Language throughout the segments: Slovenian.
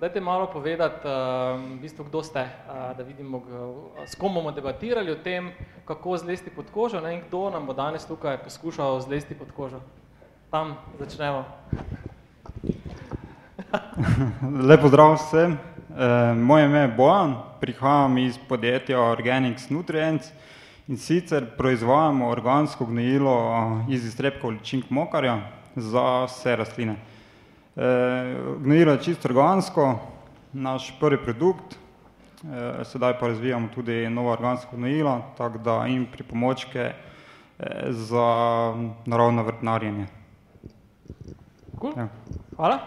dajte malo povedati, uh, v bistvu, kdo ste, da vidimo, s kom bomo debatirali o tem, kako zlesti pod kožo ne, in kdo nam bo danes tukaj poskušal zlesti pod kožo. Tam začnemo. Lepo zdrav vsem. E, moje ime je Bojan, prihajam iz podjetja Organics Nutrients in sicer proizvajamo organsko gnojilo iz iztrebkov ličink mokarja za vse rastline. E, gnojilo je čisto organsko, naš prvi produkt, e, sedaj pa razvijamo tudi novo organsko gnojilo, tako da in pripomočke e, za naravno vrtnarjenje. Cool. Ja. Hvala.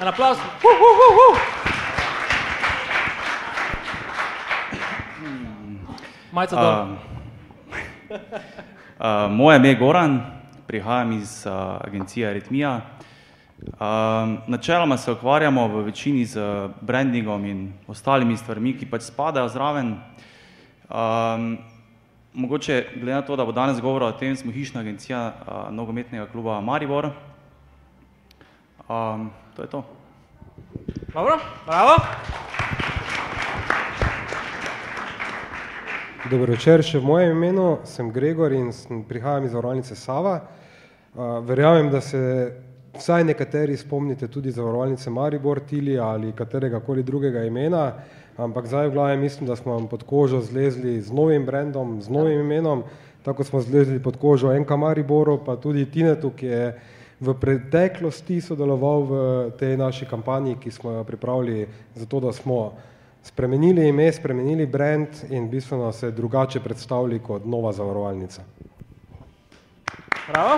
En aplauz. Uh, uh, uh, uh. Majca dol. Uh, uh, moje ime je Goran, prihajam iz uh, agencije Aritmija. Uh, načeloma se ukvarjamo v večini z brandingom in ostalimi stvarmi, ki pač spadajo zraven. Um, mogoče glede na to, da bo danes govora o tem, smo hišna agencija uh, nogometnega kluba Maribor. Um, to je to. Dobro, bravo. Dobro večer, še v mojem imenu sem Gregor in prihajam iz zavarovalnice Sava. Uh, verjamem, da se vsaj nekateri spomnite tudi zavarovalnice Maribor, Tili ali katerega koli drugega imena, ampak zdaj v glavi mislim, da smo vam pod kožo zlezli z novim brandom, z novim imenom, tako smo zlezli pod kožo NK Mariboru, pa tudi Tinetu, ki je v preteklosti sodeloval v tej naši kampanji, ki smo jo pripravili zato, da smo spremenili ime, spremenili brand in bistveno se drugače predstavili kot nova zavarovalnica. Bravo.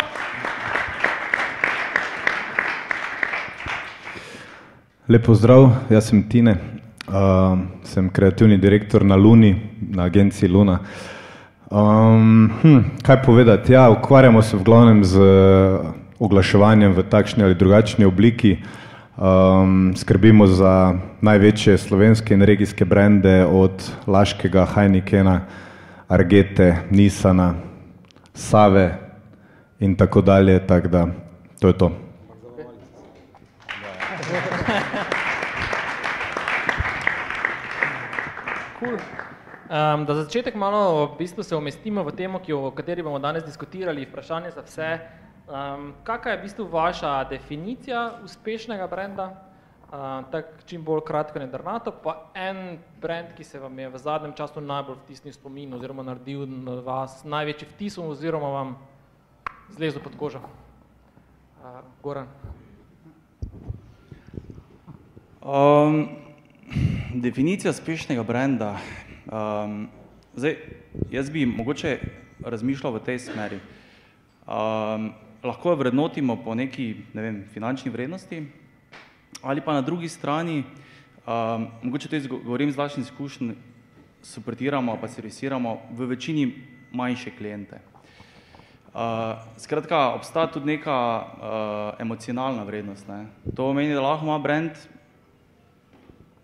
Lepo zdrav, jaz sem Tine, uh, sem kreativni direktor na Luni, na agenciji Luna. Um, hm, kaj povedati? Ja, ukvarjamo se v glavnem z oglaševanjem v takšni ali drugačni obliki. Um, skrbimo za največje slovenske in regijske brende od Laškega, Heinikena, Argete, Nisana, Save in tako dalje. Tak da, to je to. Cool. Um, da za začetek malo v bistvu se umestimo v temo, ki, o kateri bomo danes diskutirali, vprašanje za vse. Um, kakšna je v bistvu vaša definicija uspešnega brenda? Uh, tako čim bolj kratko in drnato, pa en brand, ki se vam je v zadnjem času najbolj vtisnil spomin oziroma naredil na vas največji vtis oziroma vam zlezel pod kožo. Uh, Goran. Um, definicija uspešnega brenda. Um, zdaj, jaz bi mogoče razmišljal v tej smeri. Um, lahko jo vrednotimo po neki ne vem, finančni vrednosti, ali pa na drugi strani, um, mogoče to govorim z vašim izkušnjem, suportiramo pa servisiramo v večini manjše kliente. Uh, skratka, obstaja tudi neka uh, emocionalna vrednost. Ne. To pomeni, da lahko ima brand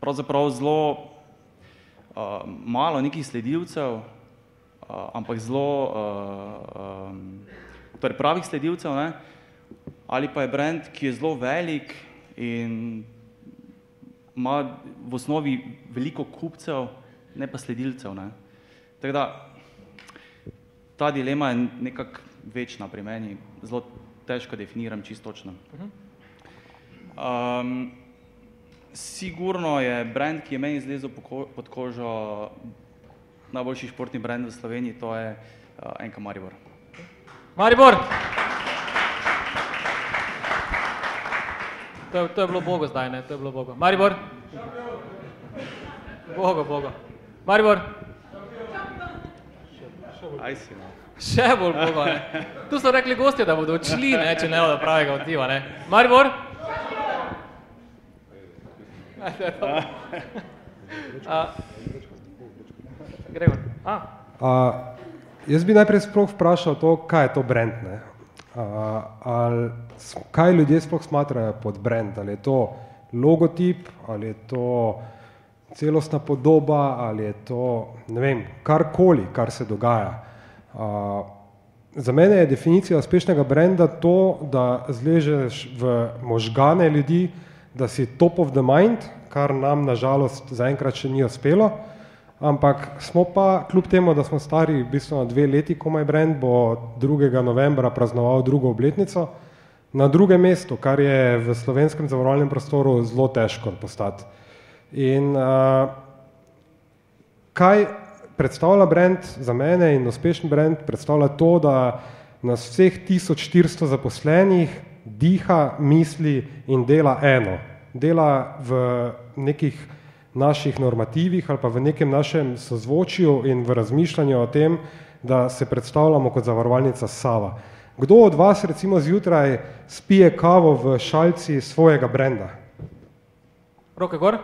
pravzaprav zelo uh, malo nekih sledilcev, uh, ampak zelo uh, um, torej pravih sledilcev, ne? ali pa je brand, ki je zelo velik in ima v osnovi veliko kupcev, ne pa sledilcev. Ne? Tako da ta dilema je nekako večna pri meni, zelo težko definiram čisto točno. Um, sigurno je brand, ki je meni zlezel pod kožo, najboljši športni brand v Sloveniji, to je uh, Enka Maribor. Maribor! To, to je bilo Bogo zdaj, ne? To je bilo Bogo. Maribor! Bogo, Bogo. Maribor! Aj si, no. Še bolj Bogo, ne? Tu so rekli gostje, da bodo odšli, ne, če ne bodo pravega odziva, ne? Maribor! Gregor. A. A, Jaz bi najprej sploh vprašal to, kaj je to brand. Ne? Uh, ali, kaj ljudje sploh smatrajo pod brand? Ali je to logotip, ali je to celostna podoba, ali je to vem, karkoli, kar se dogaja. Uh, za mene je definicija uspešnega brenda to, da zležeš v možgane ljudi, da si top of the mind, kar nam nažalost zaenkrat še ni uspelo, ampak smo pa, kljub temu, da smo stari v bistvu na dve leti, komaj brand bo 2. novembra praznoval drugo obletnico, na drugem mestu, kar je v slovenskem zavarovalnem prostoru zelo težko postati. In uh, kaj predstavlja brand za mene in uspešen brand, predstavlja to, da nas vseh 1400 zaposlenih diha, misli in dela eno. Dela v nekih naših normativih ali pa v nekem našem sozvočju in v razmišljanju o tem, da se predstavljamo kot zavarovalnica Sava. Kdo od vas recimo zjutraj spije kavo v šalci svojega brenda? Roke gor.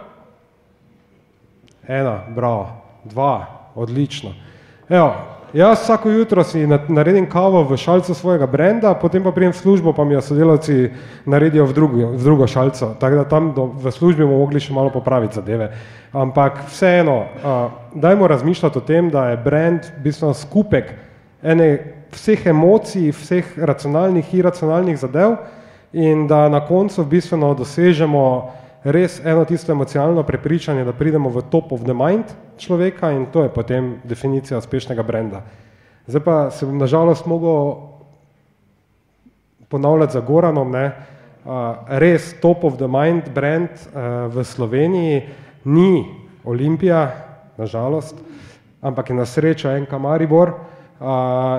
Ena, bravo. Dva, odlično. Evo, jaz vsako jutro si naredim kavo v šalcu svojega brenda, potem pa prijem v službo, pa mi jo sodelavci naredijo v drugo, v drugo šalco. Tako da tam do, v službi bomo mogli še malo popraviti zadeve. Ampak vseeno, uh, dajmo razmišljati o tem, da je brand v bistvu skupek ene vseh emocij, vseh racionalnih, iracionalnih zadev in da na koncu v bistvu dosežemo res eno tisto emocionalno prepričanje, da pridemo v top of the mind človeka in to je potem definicija uspešnega brenda. Zdaj pa se bom nažalost mogel ponavljati za Goranom, ne, res top of the mind brand v Sloveniji ni Olimpija, nažalost, ampak je na srečo NK Maribor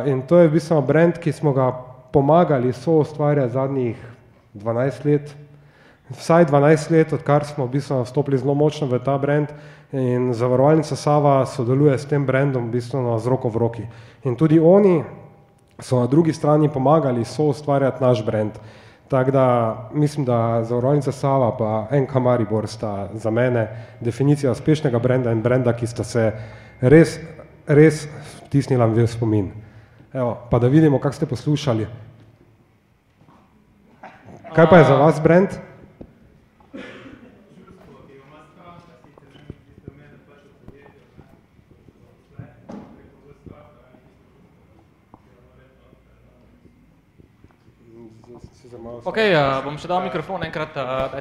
in to je v bistvu brand, ki smo ga pomagali so ustvarjati zadnjih 12 let, vsaj 12 let, odkar smo v bistvu vstopili zelo močno v ta brand in zavarovalnica Sava sodeluje s tem brandom v bistvu z roko v roki. In tudi oni so na drugi strani pomagali so ustvarjati naš brand. Tako da mislim, da zavarovalnica Sava pa NK Maribor sta za mene definicija uspešnega brenda in brenda, ki sta se res, res vtisnila v spomin. Evo, pa da vidimo, kako ste poslušali. Kaj pa je za vas brand? Ok, uh, bom še dal mikrofon enkrat. Uh,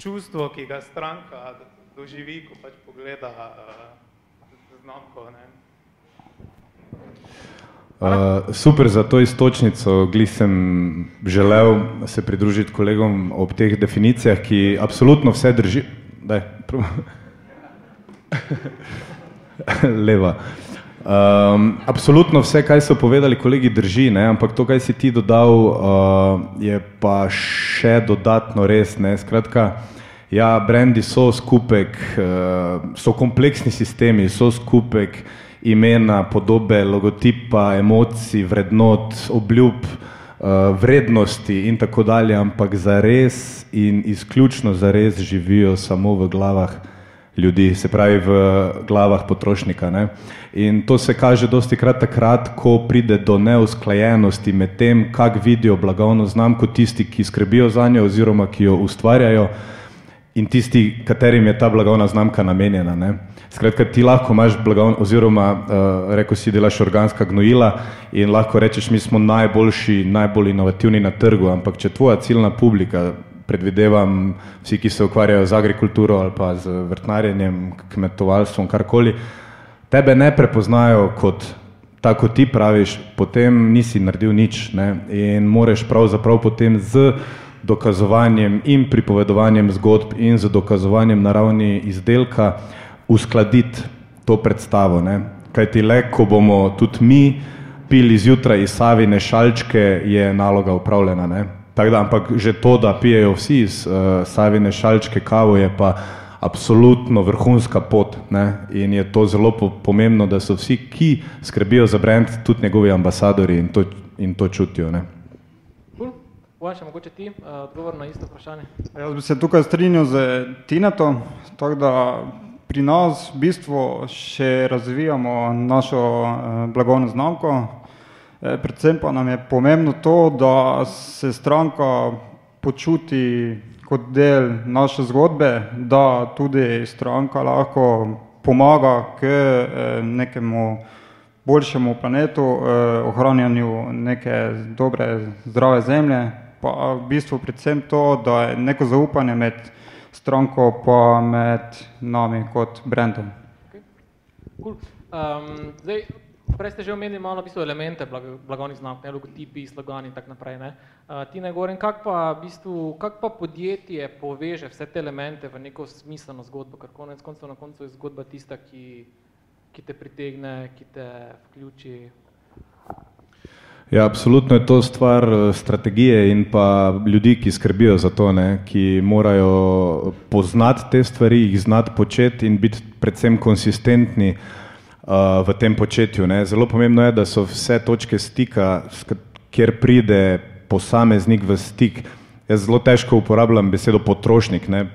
Čustvo, ki ga stranka doživi, ko pač pogleda uh, znamko. Ne? Uh, super za to istočnico, gli sem želel se pridružiti kolegom ob teh definicijah, ki absolutno vse drži. Daj, Leva. Um, absolutno vse, kaj so povedali kolegi, drži, ne? ampak to, kaj si ti dodal, uh, je pa še dodatno res. Ne? Skratka, ja, brendi so skupek, uh, so kompleksni sistemi, so skupek imena, podobe, logotipa, emocij, vrednot, obljub, uh, vrednosti in tako dalje, ampak za res in izključno za res živijo samo v glavah ljudi, se pravi v glavah potrošnika. Ne? In to se kaže dosti krat takrat, ko pride do neusklajenosti med tem, kak vidijo blagovno znamko tisti, ki skrbijo za njo oziroma ki jo ustvarjajo in tisti, katerim je ta blagovna znamka namenjena. Ne? Skratka, ti lahko imaš blagovno oziroma, uh, reko si, delaš organska gnojila in lahko rečeš, mi smo najboljši, najbolj inovativni na trgu, ampak če tvoja ciljna publika predvidevam vsi, ki se ukvarjajo z agrikulturo ali pa z vrtnarjenjem, kmetovalstvom, karkoli, tebe ne prepoznajo kot tako ti praviš, potem nisi naredil nič ne? in moreš pravzaprav potem z dokazovanjem in pripovedovanjem zgodb in z dokazovanjem na ravni izdelka uskladiti to predstavo. Ne? Kaj ti le, ko bomo tudi mi pili zjutraj iz savine šalčke, je naloga upravljena. Ne? Tak da, ampak že to, da pijejo vsi iz uh, Savine šalčke kavo, je pa absolutno vrhunska pot. Ne? In je to zelo po pomembno, da so vsi, ki skrbijo za brand, tudi njegovi ambasadori in to, in to čutijo. Ne? Še mogoče ti uh, odgovor na isto vprašanje? Jaz bi se tukaj strinjal z Tineto, tako da pri nas v bistvu še razvijamo našo uh, blagovno znamko, predvsem pa nam je pomembno to, da se stranka počuti kot del naše zgodbe, da tudi stranka lahko pomaga k eh, nekemu boljšemu planetu, eh, ohranjanju neke dobre, zdrave zemlje pa v bistvu predvsem to, da je neko zaupanje med stranko pa med nami kot brandom. Okay. Cool. Um, zdaj, prej ste že omenili malo v bistvu elemente blag, blagovnih znamk, ne, logotipi, slogani in tako naprej. Ne. Uh, ti ne govorim, kak pa, v bistvu, kak pa podjetje poveže vse te elemente v neko smiselno zgodbo, ker konec koncev na koncu je zgodba tista, ki, ki te pritegne, ki te vključi. Ja, absolutno je to stvar eh, strategije in pa ljudi, ki skrbijo za to, ne, ki morajo poznati te stvari, jih znati početi in biti predvsem konsistentni uh, v tem početju. Ne. Zelo pomembno je, da so vse točke stika, kjer pride posameznik v stik. Jaz zelo težko uporabljam besedo potrošnik. Ne.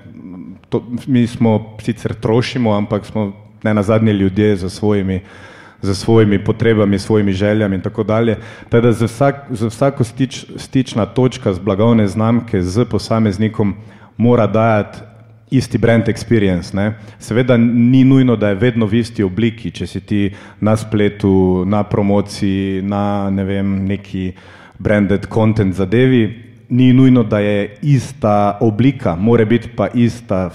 To, mi smo sicer trošimo, ampak smo ne na zadnje ljudje za svojimi uh, za svojimi potrebami, svojimi željami in tako dalje. Teda za, vsak, za vsako stič, stična točka z blagovne znamke z posameznikom mora dajati isti brand experience. Ne? Seveda ni nujno, da je vedno v isti obliki, če si ti na spletu, na promociji, na ne vem, neki branded content zadevi, ni nujno, da je ista oblika, mora biti pa ista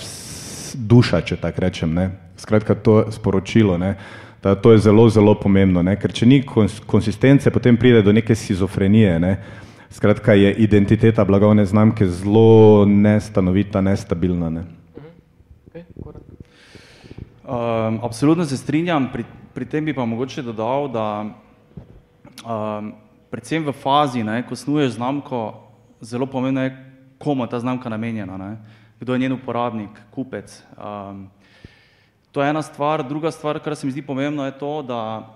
duša, če tako rečem. Ne? Skratka, to sporočilo. Ne? Da, to je zelo, zelo pomembno, ne? ker če ni konsistence, potem pride do neke schizofrenije. Ne? Skratka, je identiteta blagovne znamke zelo nestanovita, nestabilna. Ne? Um, absolutno se strinjam, pri, pri tem bi pa mogoče dodal, da um, predvsem v fazi, ne, ko snuješ znamko, zelo pomembno je, komu je ta znamka namenjena, ne? kdo je njen uporabnik, kupec. Um, To je ena stvar. Druga stvar, kar se mi zdi pomembno, je to, da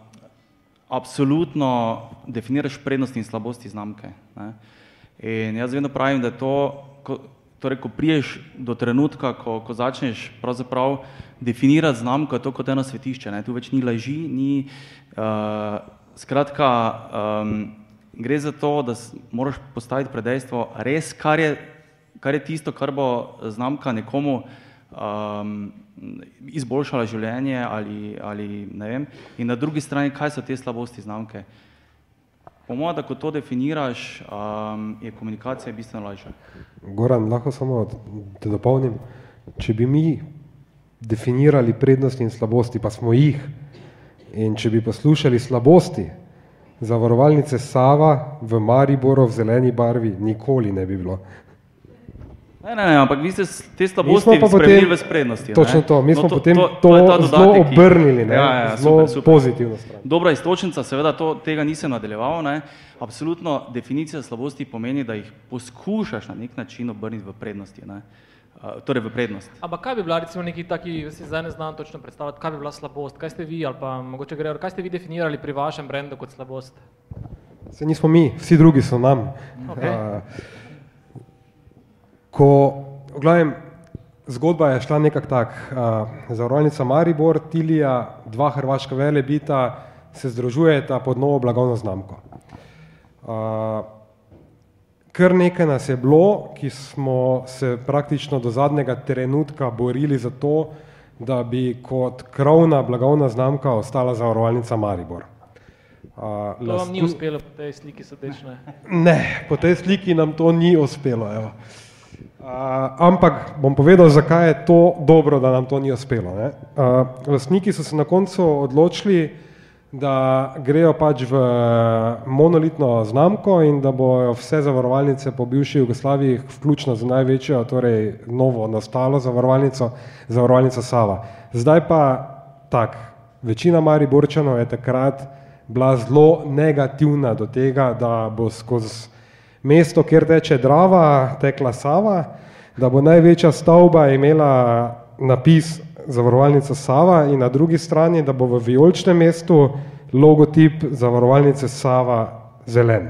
absolutno definiraš prednosti in slabosti znamke. Ne. In jaz vedno pravim, da je to, ko, torej, ko priješ do trenutka, ko, ko začneš pravzaprav definirati znamko, je to kot eno svetišče. Ne. Tu več ni laži, ni. Uh, skratka, um, gre za to, da moraš postaviti predejstvo res, kar je, kar je tisto, kar bo znamka nekomu um, izboljšala življenje ali, ali ne vem. In na drugi strani, kaj so te slabosti znamke? Po mojem, da ko to definiraš, um, je komunikacija bistveno lažja. Goran, lahko samo te dopolnim. Če bi mi definirali prednosti in slabosti, pa smo jih, in če bi poslušali slabosti zavarovalnice Sava v Mariboru v zeleni barvi, nikoli ne bi bilo. Ne, ne, ne, ampak vi ste te slabosti spremenili v sprednosti. Točno to, mi no, smo no, to, potem to, to, to zelo obrnili, ne, ja, ja, zelo super, super. pozitivno stran. Dobra istočnica, seveda to, tega nisem nadaljeval, ne. Absolutno definicija slabosti pomeni, da jih poskušaš na nek način obrniti v prednosti, ne. Uh, torej v prednost. Ampak kaj bi bila recimo neki taki, jaz si zdaj ne znam točno predstavljati, kaj bi bila slabost, kaj ste vi ali pa mogoče gre, kaj ste vi definirali pri vašem brendu kot slabost? Se nismo mi, vsi drugi so nam. Okay. Uh, ko, gledam, zgodba je šla nekako tak, uh, zavarovalnica Maribor, Tilija, dva hrvaška velebita se združujeta pod novo blagovno znamko. Uh, kar nekaj nas je bilo, ki smo se praktično do zadnjega trenutka borili za to, da bi kot krovna blagovna znamka ostala zavarovalnica Maribor. Uh, to vam ni uspelo po tej sliki sodečne? Ne, po tej sliki nam to ni uspelo. Evo. Ampak bom povedal, zakaj je to dobro, da nam to ni uspelo. Uh, lastniki so se na koncu odločili, da grejo pač v monolitno znamko in da bojo vse zavarovalnice po bivši Jugoslaviji, vključno z največjo, torej novo nastalo zavarovalnico, zavarovalnica Sava. Zdaj pa tak, večina Mariborčanov je takrat bila zelo negativna do tega, da bo skozi mesto, kjer teče Drava, tekla Sava, da bo največja stavba imela napis zavarovalnica Sava in na drugi strani, da bo v vijoličnem mestu logotip zavarovalnice Sava zelen.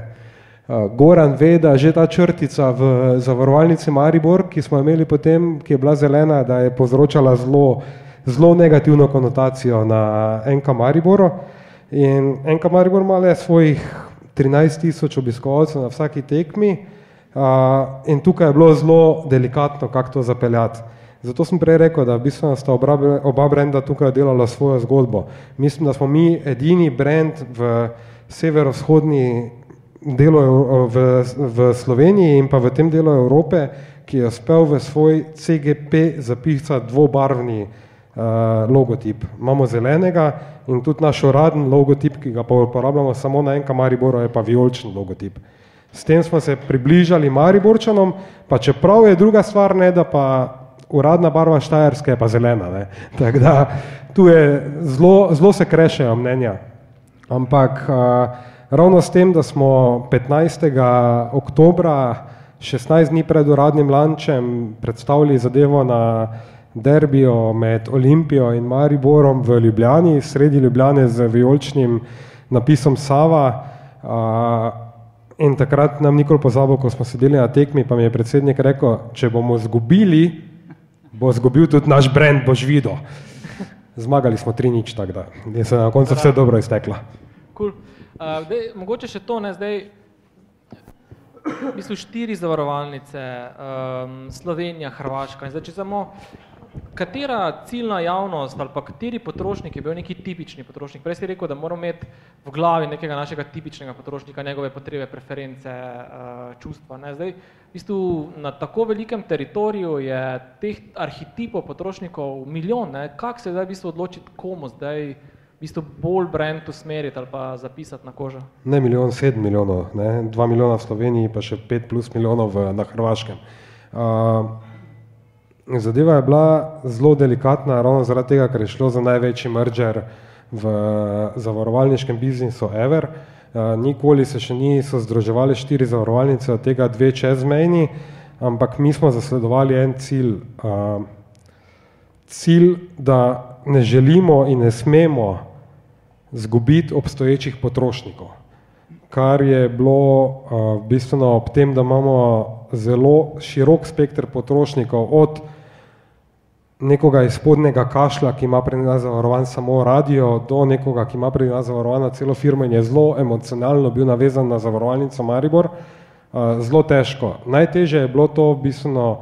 Uh, Goran ve, da že ta črtica v zavarovalnici Maribor, ki smo imeli potem, ki je bila zelena, da je povzročala zelo, zelo negativno konotacijo na NK Mariboru. In NK Maribor ima le svojih 13 tisoč obiskovalcev na vsaki tekmi uh, in tukaj je bilo zelo delikatno, kako to zapeljati. Zato sem prej rekel, da v bistvu sta oba, oba brenda tukaj delala svojo zgodbo. Mislim, da smo mi edini brend v severovzhodni delu v, v Sloveniji in pa v tem delu Evrope, ki je uspel v svoj CGP zapisati dvobarvni logotip. Imamo zelenega in tudi naš uradni logotip, ki ga uporabljamo samo na enem Mariboru, je pa vijoličen logotip. S tem smo se približali Mariborčanom, pa čeprav je druga stvar, ne, da pa uradna barva Štajerske je pa zelena. Ne. Tako da tu je zelo, zelo se krešejo mnenja. Ampak uh, ravno s tem, da smo 15. oktobra, 16 dni pred uradnim lančem, predstavili zadevo na derbijo med Olimpijo in Mariborom v Ljubljani, sredi Ljubljane z vijoličnim napisom Sava. In takrat nam nikoli pozabil, ko smo sedeli na tekmi, pa mi je predsednik rekel, če bomo zgubili, bo zgubil tudi naš brand, boš videl. Zmagali smo tri nič, tako da je se na koncu vse dobro izteklo. Cool. Uh, dej, mogoče še to, ne, zdaj, v bistvu štiri zavarovalnice, um, Slovenija, Hrvaška in zdaj, če samo katera ciljna javnost ali pa kateri potrošnik je bil neki tipični potrošnik? Prej si rekel, da moramo imeti v glavi nekega našega tipičnega potrošnika, njegove potrebe, preference, uh, čustva. Ne? Zdaj, v bistvu na tako velikem teritoriju je teh arhetipov potrošnikov milijon. Kako se zdaj v bistvu odločiti, komu zdaj v bistvu bolj brand usmeriti ali pa zapisati na kožo? Ne milijon, sedem milijonov, ne? dva milijona v Sloveniji, pa še pet plus milijonov v, na Hrvaškem. Uh, Zadeva je bila zelo delikatna, ravno zaradi tega, ker je šlo za največji merger v zavarovalniškem biznisu ever. Uh, nikoli se še niso združevali štiri zavarovalnice, od tega dve čezmejni, ampak mi smo zasledovali en cilj. Uh, cilj, da ne želimo in ne smemo zgubiti obstoječih potrošnikov, kar je bilo uh, bistveno ob tem, da imamo zelo širok spektr potrošnikov od nekoga iz spodnega kašla, ki ima pri nas zavarovan samo radio, do nekoga, ki ima pri nas zavarovano celo firmo in je zelo emocionalno bil navezan na zavarovalnico Maribor, zelo težko. Najtežje je bilo to bistveno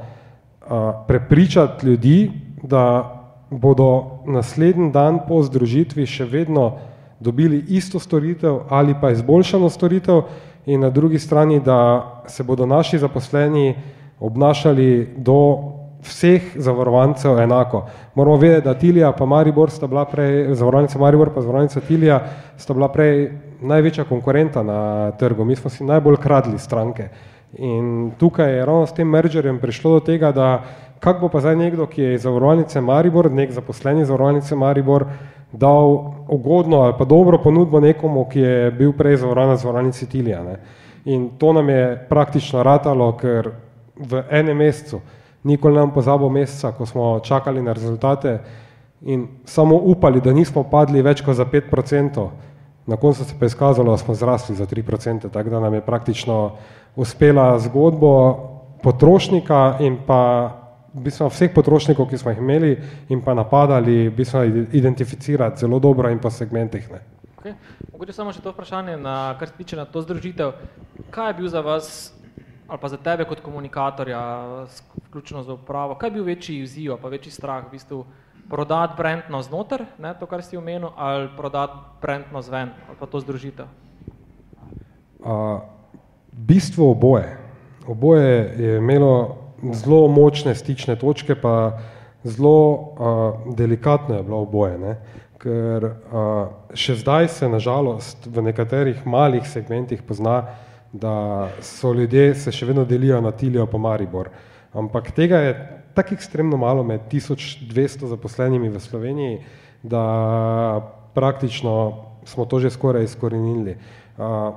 prepričati ljudi, da bodo naslednji dan po združitvi še vedno dobili isto storitev ali pa izboljšano storitev in na drugi strani, da se bodo naši zaposleni obnašali do vseh zavarovancev enako. Moramo vedeti, da Tilija pa Maribor sta bila prej, zavarovalnica Maribor pa zavarovalnica Tilija sta bila prej največja konkurenta na trgu. Mi smo si najbolj kradli stranke. In tukaj je ravno s tem mergerjem prišlo do tega, da kak bo pa zdaj nekdo, ki je iz zavarovalnice Maribor, nek zaposleni zavarovalnice Maribor, dal ugodno ali pa dobro ponudbo nekomu, ki je bil prej zavarovan na zavarovalnici Tilija. Ne. In to nam je praktično ratalo, ker v enem mesecu nikoli nam pozabo meseca, ko smo čakali na rezultate in samo upali, da nismo padli več kot za 5%, na koncu se pa je izkazalo, da smo zrasli za 3%, tako da nam je praktično uspela zgodbo potrošnika in pa bistveno vseh potrošnikov, ki smo jih imeli in pa napadali, bistveno identificirati zelo dobro in pa segmentih. Ne. Okay. Mogoče samo še to vprašanje, na, kar se tiče na to združitev. Kaj je bil za vas ali pa za tebe kot komunikatorja, vključno z upravo, kaj je bil večji izziv, pa večji strah, v bistvu prodati brand na znoter, ne, to, kar si omenil, ali prodati brand na zven, ali pa to združitev? Uh, bistvo oboje. Oboje je imelo zelo močne stične točke, pa zelo uh, delikatno je bilo oboje, ne? ker uh, še zdaj se nažalost v nekaterih malih segmentih pozna, da so ljudje se še vedno delijo na Tilijo pa Maribor. Ampak tega je tako ekstremno malo med 1200 zaposlenimi v Sloveniji, da praktično smo to že skoraj izkorenili. Uh,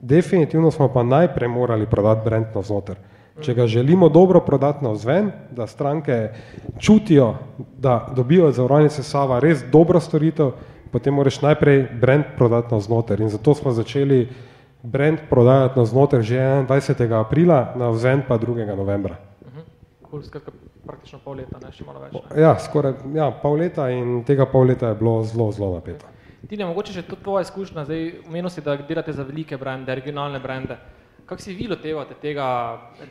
definitivno smo pa najprej morali prodati brand navznoter. Če ga želimo dobro prodati navzven, da stranke čutijo, da dobijo od zavarovalnice Sava res dobro storitev, potem moraš najprej brand prodati navznoter. In zato smo začeli uh, brand prodajati na znotraj že 21. aprila, na vzen pa 2. novembra. Cool, skratka, praktično pol leta, ne še malo več. Ne? Ja, skoraj ja, pol leta in tega pol leta je bilo zelo, zelo napeto. Tine, mogoče še to tvoja izkušnja, zdaj umenil si, da delate za velike brende, regionalne brende. Kako si vi lotevate tega,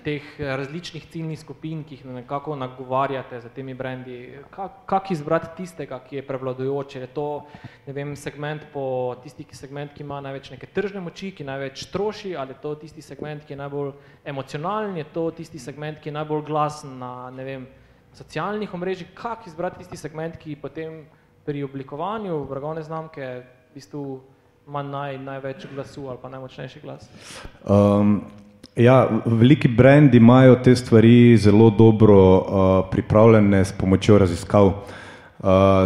teh različnih ciljnih skupin, ki jih nekako nagovarjate za temi brendi? Kako kak izbrati tistega, ki je prevladujoče? Je to ne vem, segment po tisti segment, ki ima največ neke tržne moči, ki največ troši, ali je to tisti segment, ki je najbolj emocionalen, je to tisti segment, ki je najbolj glasen na ne vem, socialnih omrežjih? Kako izbrati tisti segment, ki potem pri oblikovanju blagovne znamke v bistvu ima naj, največ glasu ali pa najmočnejši glas? Um, ja, veliki brendi imajo te stvari zelo dobro uh, pripravljene s pomočjo raziskav. Uh,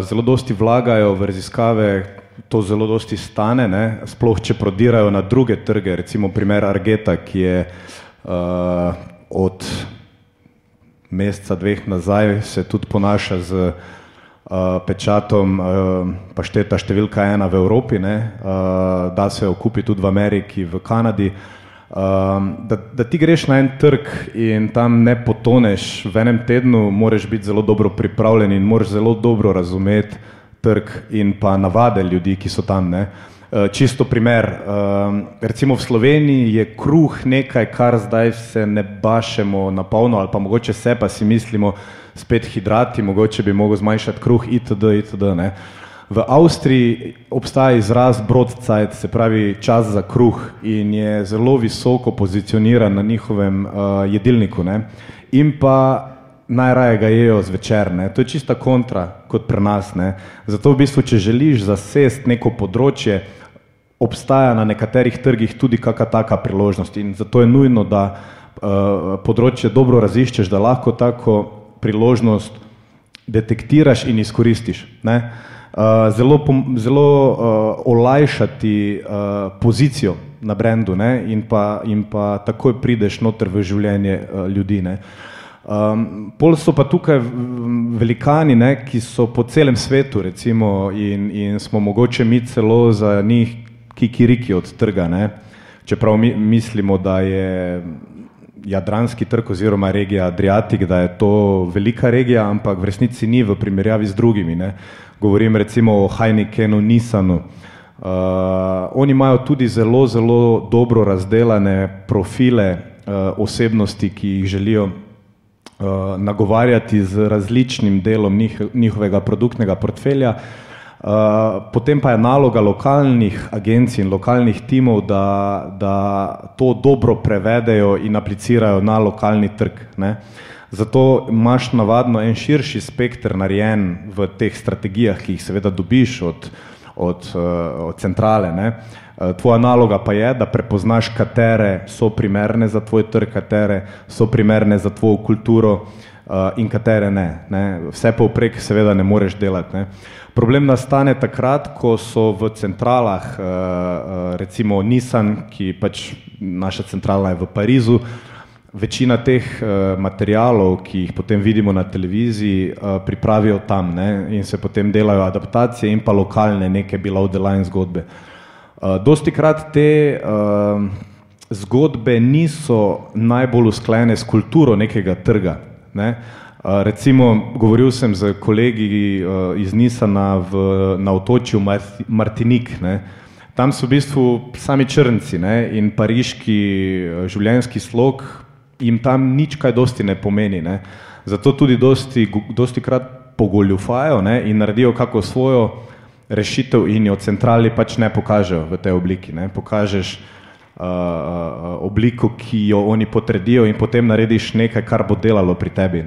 zelo dosti vlagajo v raziskave, to zelo dosti stane, ne? sploh če prodirajo na druge trge, recimo primer Argeta, ki je uh, od meseca dveh nazaj se tudi ponaša z uh, uh, pečatom uh, pašteta številka ena v Evropi, ne, uh, da se jo kupi tudi v Ameriki, v Kanadi. Da, da ti greš na en trg in tam ne potoneš v enem tednu, moraš biti zelo dobro pripravljen in moraš zelo dobro razumeti trg in pa navade ljudi, ki so tam. Ne. Čisto primer, recimo v Sloveniji je kruh nekaj, kar zdaj se ne bašemo na polno ali pa mogoče se pa si mislimo, spet hidrati, mogoče bi mogel zmanjšati kruh itd. itd. Ne. V Avstriji obstaja izraz broadzeit, se pravi čas za kruh in je zelo visoko pozicioniran na njihovem uh, jedilniku. Ne. In pa najraje ga jejo zvečer. Ne. To je čista kontra kot pri nas. Ne. Zato v bistvu, če želiš zasest neko področje, obstaja na nekaterih trgih tudi kakšna taka priložnost in zato je nujno, da uh, področje dobro raziščeš, da lahko tako priložnost detektiraš in izkoristiš. Ne? Uh, zelo zelo uh, olajšati uh, pozicijo na brendu ne? in, pa, in pa takoj prideš noter v življenje uh, ljudi. Ne? Um, pol so pa tukaj velikani, ne, ki so po celem svetu recimo, in, in smo mogoče mi celo za njih kikiriki od trga, ne? čeprav mi, mislimo, da je jadranski trg oziroma regija Adriatik, da je to velika regija, ampak v resnici ni v primerjavi z drugimi. Ne. Govorim recimo o Heinekenu, Nissanu. Uh, oni imajo tudi zelo, zelo dobro razdelane profile uh, osebnosti, ki jih želijo uh, nagovarjati z različnim delom njih, njihovega produktnega portfelja. Uh, potem pa je naloga lokalnih agencij in lokalnih timov, da, da to dobro prevedejo in aplicirajo na lokalni trg. Ne. Zato imaš navadno en širši spektr narejen v teh strategijah, ki jih seveda dobiš od, od, eh, od centrale. Ne. Eh, tvoja naloga pa je, da prepoznaš, katere so primerne za tvoj trg, katere so primerne za tvojo kulturo in katere ne. ne. Vse povprek seveda ne moreš delati. Ne. Problem nastane takrat, ko so v centralah, eh, eh, recimo Nissan, ki pač naša centrala je v Parizu, večina teh eh, materijalov, ki jih potem vidimo na televiziji, pripravijo tam ne, in se potem delajo adaptacije in pa lokalne neke below the line zgodbe. Dosti krat te zgodbe niso najbolj usklajene s kulturo nekega trga. Ne. Recimo, govoril sem z kolegi iz Nisana v, na otočju Martinik. Ne. Tam so v bistvu sami črnci ne, in pariški življenjski slog jim tam nič kaj dosti ne pomeni. Ne. Zato tudi dosti, dosti krat pogoljufajo ne, in naredijo kako svojo rešitev in jo centrali pač ne pokažejo v tej obliki. Ne. Pokažeš uh, obliko, ki jo oni potredijo in potem narediš nekaj, kar bo delalo pri tebi.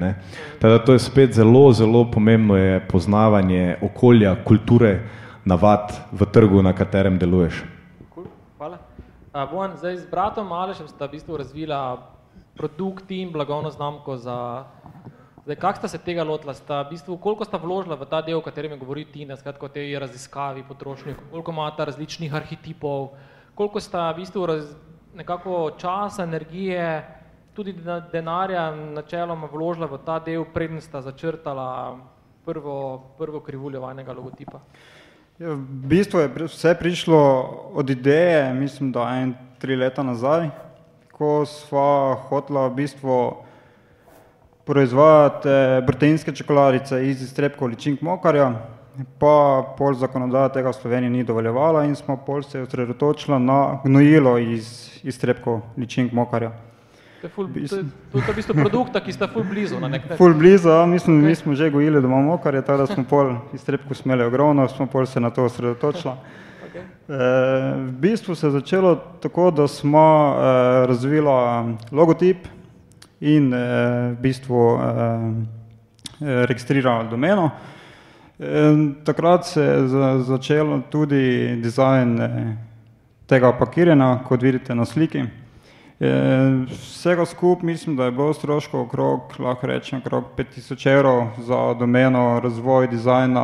Teda to je spet zelo, zelo pomembno je poznavanje okolja, kulture, navad v trgu, na katerem deluješ. Hvala. Uh, Bojan, zdaj z bratom Alešem sta v bistvu razvila produkt in blagovno znamko za Zdaj, kak sta se tega lotila? Sta v bistvu, koliko sta vložila v ta del, o katerem je govori Tina, skratka o tej raziskavi potrošnikov, koliko imata različnih arhetipov, uh, koliko sta v bistvu raz, nekako časa, energije, tudi denarja načeloma vložila v ta del, preden sta začrtala prvo, prvo krivuljo vajnega logotipa? Ja, v bistvu je vse prišlo od ideje, mislim, da en tri leta nazaj, ko sva hotla v bistvu proizvajati proteinske čokoladice iz iztrebkov ličink mokarja. Pa pol zakonodaja tega v Sloveniji ni dovoljevala in smo pol se osredotočili na gnojilo iz iztrebkov ličink mokarja. To je, ful, to, je, to je v bistvu produkta, ki sta ful blizu način. Ful blizu, ja, mislim, okay. mi smo že gojili doma mokarje, tako da smo pol iztrebku smeli ogromno, smo pol se na to osredotočili. Okay. E, v bistvu se je začelo tako, da smo e, razvili logotip in e, v bistvu e, registrirali domeno. E, takrat se je za, začelo tudi dizajn e, tega pakiranja, kot vidite na sliki. Vsega skup mislim, da je bilo stroško okrog, lahko rečem, okrog 5000 evrov za domeno, razvoj, dizajna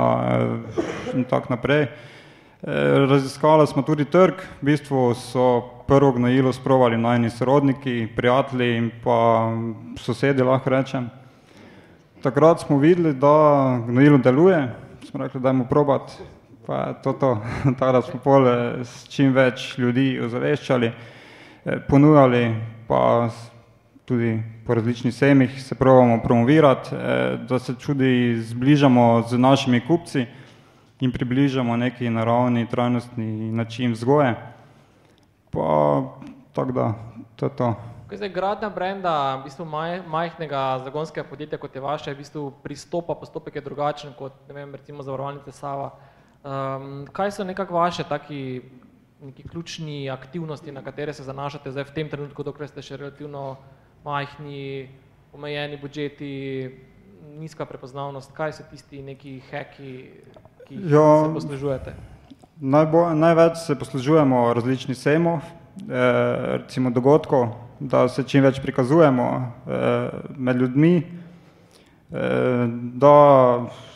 in tako naprej. Raziskali smo tudi trg, v bistvu so prvo gnojilo sprovali najni sorodniki, prijatelji in pa sosedi, lahko rečem. Takrat smo videli, da gnojilo deluje, smo rekli, dajmo probati, pa je to to, tako da smo pole s čim več ljudi ozaveščali. Eh, ponujali, pa tudi po različnih semih se probamo promovirati, eh, da se tudi zbližamo z našimi kupci in približamo neki naravni, trajnostni način vzgoje. Pa tako da, to je to. Zdaj, gradnja brenda, v bistvu maj, majhnega zagonskega podjetja, kot je vaše, v bistvu pristopa, postopek je drugačen kot, ne vem, recimo zavarovalnice Sava. Um, kaj so nekako vaše taki neki ključni aktivnosti, na katere se zanašate zdaj v tem trenutku, dokler ste še relativno majhni, omejeni budžeti, nizka prepoznavnost, kaj so tisti neki heki, ki jo, se poslužujete? Najbo, največ se poslužujemo različnih sejmov, eh, recimo dogodkov, da se čim več prikazujemo eh, med ljudmi, eh, da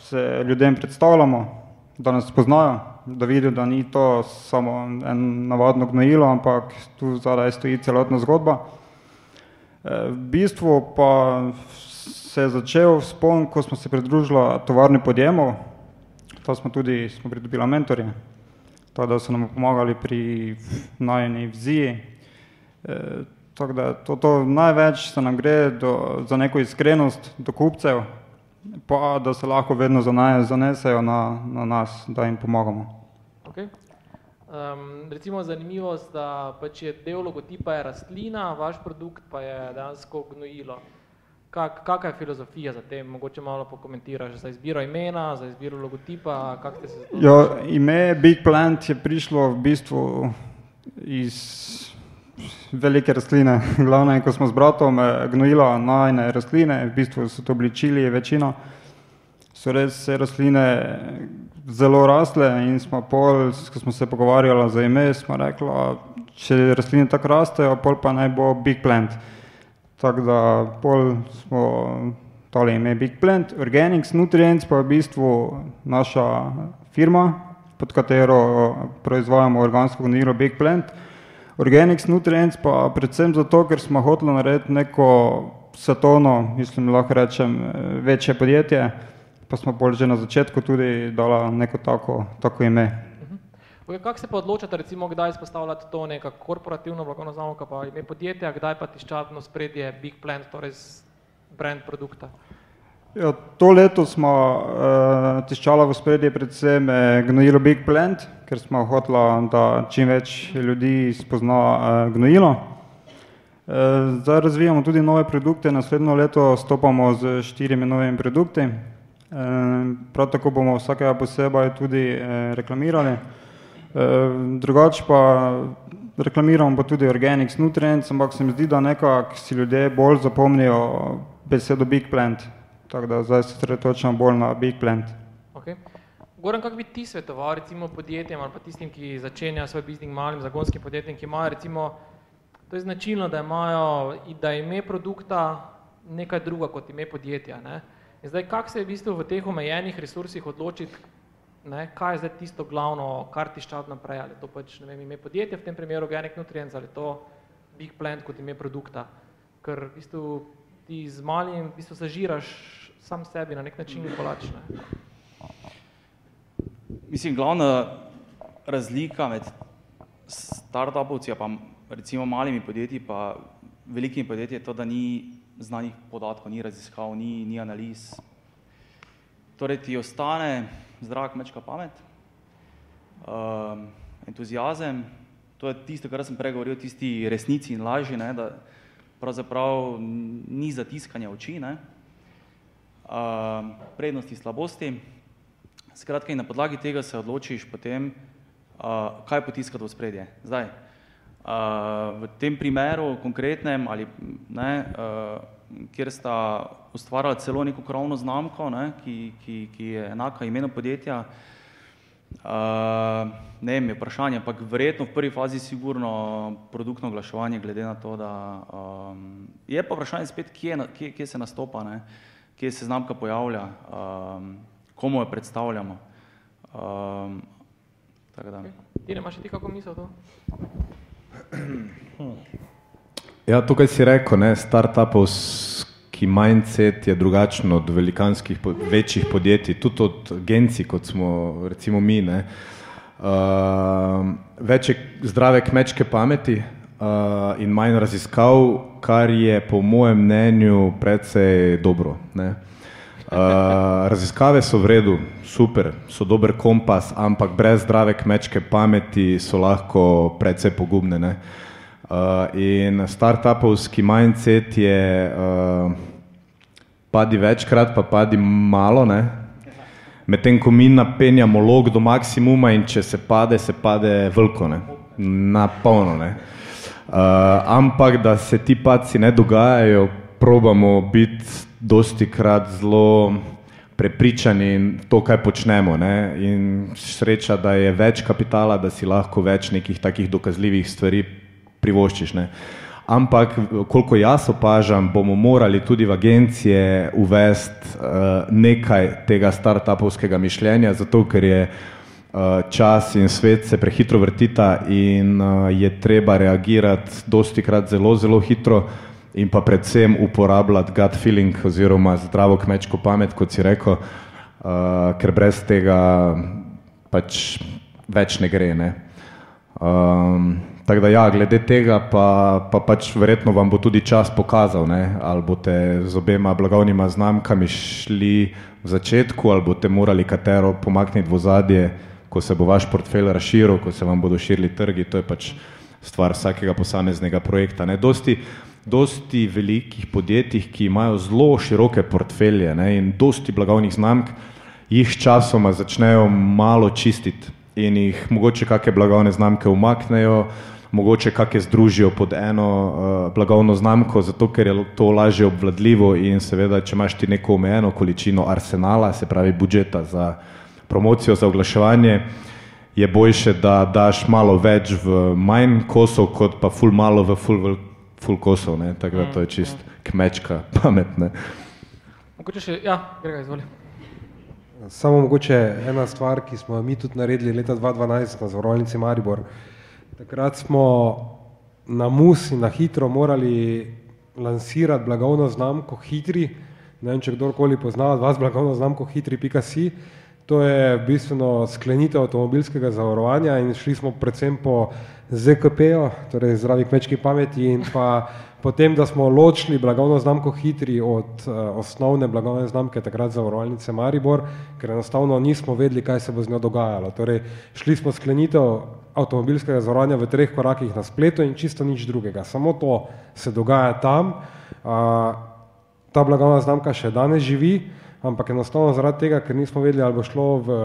se ljudem predstavljamo, da nas poznajo da vidijo, da ni to samo en navadno gnojilo, ampak tu zadaj stoji celotna zgodba. E, v bistvu pa se je začel spon, ko smo se pridružili tovarni podjemov, to smo tudi smo pridobili mentorje, to, da so nam pomagali pri najni viziji. Tako da to, to največ se nam gre do, za neko iskrenost do kupcev, pa da se lahko vedno zanesejo na, na nas, da jim pomagamo. Okay. Um, recimo zanimivost, da pač je del logotipa je rastlina, vaš produkt pa je dejansko gnojilo. Kak, kaka je filozofija za tem? Mogoče malo pokomentiraš za izbiro imena, za izbiro logotipa, kak ste se jo, Ime Big Plant je prišlo v bistvu iz velike rastline. Glavno je, ko smo z bratom eh, gnojilo najne rastline, v bistvu so to bili čili večino, so res vse rastline zelo rasle in smo pol, ko smo se pogovarjali za ime, smo rekli, če rastline tako rastejo, pol pa naj bo Big Plant. Tako da pol smo tole ime Big Plant, Organics Nutrients pa je v bistvu naša firma, pod katero proizvajamo organsko gnojilo Big Plant. Organics Nutrients pa predvsem zato, ker smo hoteli narediti neko svetovno, mislim, lahko rečem, večje podjetje, pa smo bolj že na začetku tudi dala neko tako, tako ime. Okay, kako se pa odločate, recimo, kdaj izpostavljati to neka korporativno blagovno znamko, pa ime podjetja, kdaj pa tiščatno spredje Big Plant, torej brand produkta? Ja, to leto smo uh, tiščala v spredje predvsem eh, gnojilo Big Plant, ker smo hotela, da čim več ljudi spozna uh, gnojilo. Uh, zdaj razvijamo tudi nove produkte, naslednjo leto stopamo z štirimi novimi produkti. Prav tako bomo vsakega posebej tudi eh, reklamirali. Drugač pa reklamiramo pa tudi Organics Nutrients, ampak se mi zdi, da nekako si ljudje bolj zapomnijo besedo Big Plant, tako da zdaj se sredotočamo bolj na Big Plant. Okay. Goran, kako bi ti svetoval recimo podjetjem ali pa tistim, ki začenjajo svoj biznis malim zagonskim podjetjem, ki imajo recimo, to je značilno, da imajo, da ime produkta nekaj druga kot ime podjetja, ne? In zdaj, kako se je v bistvu v teh omejenih resursih odločiti, ne, kaj je zdaj tisto glavno, kar ti ščat naprej, ali to pač, ne vem, ime podjetja, v tem primeru Organic Nutrients, ali to Big Plant kot ime produkta, ker v bistvu ti z malim, v bistvu zažiraš sam sebi na nek način kolač, ne. Mislim, glavna razlika med startupovci, pa recimo malimi podjetji, pa velikimi podjetji je to, da ni znanih podatkov, ni raziskav, ni, ni analiz. Torej ti ostane zdrava kmečka pamet, um, entuzijazem, to je tisto, kar sem prej govoril, tisti resnici in laži, ne, da pravzaprav ni zatiskanja oči, ne, prednosti, slabosti. Skratka, in na podlagi tega se odločiš potem, uh, kaj potiskati v spredje. Zdaj, uh, v tem primeru konkretnem ali ne, uh, kjer sta ustvarjala celo neko krovno znamko, ne, ki, ki, ki je enaka imenu podjetja. Uh, ne vem, je vprašanje, ampak verjetno v prvi fazi sigurno produktno oglaševanje, glede na to, da um, je pa vprašanje spet, kje, kje, kje se nastopa, ne, kje se znamka pojavlja, um, komu jo predstavljamo. Um, da. Ti imaš ti kako misel to? Ja, tukaj si rekel, ne, startupovski mindset je drugačen od velikanskih, večjih podjetij, tudi od agencij, kot smo recimo mi. Ne. Uh, več je zdrave kmečke pameti uh, in manj raziskav, kar je po mojem mnenju predvsej dobro. Ne. Uh, raziskave so v redu, super, so dober kompas, ampak brez zdrave kmečke pameti so lahko predvsej pogubne. Ne. Uh, in startupovski mindset je uh, padi večkrat, pa padi malo, medtem ko mi napenjamo log do maksimuma in če se pade, se pade veliko, ne? na polno. Ne? Uh, ampak da se ti paci ne dogajajo, probamo biti dosti krat zelo prepričani in to, kaj počnemo. Ne? In sreča, da je več kapitala, da si lahko več nekih takih dokazljivih stvari privoščiš. Ne. Ampak, koliko jaz opažam, bomo morali tudi v agencije uvesti uh, nekaj tega startupovskega mišljenja, zato ker je uh, čas in svet se prehitro vrtita in uh, je treba reagirati dosti krat zelo, zelo hitro in pa predvsem uporabljati gut feeling oziroma zdravo kmečko pamet, kot si rekel, uh, ker brez tega pač več ne gre. Ne. Um, Tako da, ja, glede tega, pa, pa pač verjetno vam bo tudi čas pokazal, ne? ali boste z obema blagovnima znamkami šli v začetku, ali boste morali katero pomakniti v zadje, ko se bo vaš portfelj razširil, ko se vam bodo širili trgi. To je pač stvar vsakega posameznega projekta. Ne? Dosti, dosti velikih podjetij, ki imajo zelo široke portfelje ne? in dosti blagovnih znamk, jih časoma začnejo malo čistiti in jih mogoče kakšne blagovne znamke umaknejo mogoče kakšne združijo pod eno uh, blagovno znamko, zato ker je to lažje obvladljivo in seveda, če imaš ti neko omejeno količino arsenala, se pravi budžeta za promocijo, za oglaševanje, je boljše, da daš malo več v manj kosov, kot pa ful malo v ful, ful kosov, ne? tako da to je čist kmečka pametne. Mogoče še, ja, Grega, izvoli. Samo mogoče ena stvar, ki smo mi tudi naredili leta 2012 na zavarovalnici Maribor, Takrat smo na mus in na hitro morali lansirati blagovno znamko Hitri. Ne vem, če kdorkoli pozna od vas blagovno znamko Hitri.si. To je bistveno sklenitev avtomobilskega zavarovanja in šli smo predvsem po ZKP-ju, torej zdravi kmečki pameti in pa Potem, da smo ločili blagovno znamko Hitri od uh, osnovne blagovne znamke takrat zavarovalnice Maribor, ker enostavno nismo vedeli, kaj se bo z njo dogajalo. Torej, šli smo sklenitev avtomobilskega zavarovanja v treh korakih na spletu in čisto nič drugega. Samo to se dogaja tam. Uh, ta blagovna znamka še danes živi, ampak enostavno zaradi tega, ker nismo vedeli, ali bo šlo v,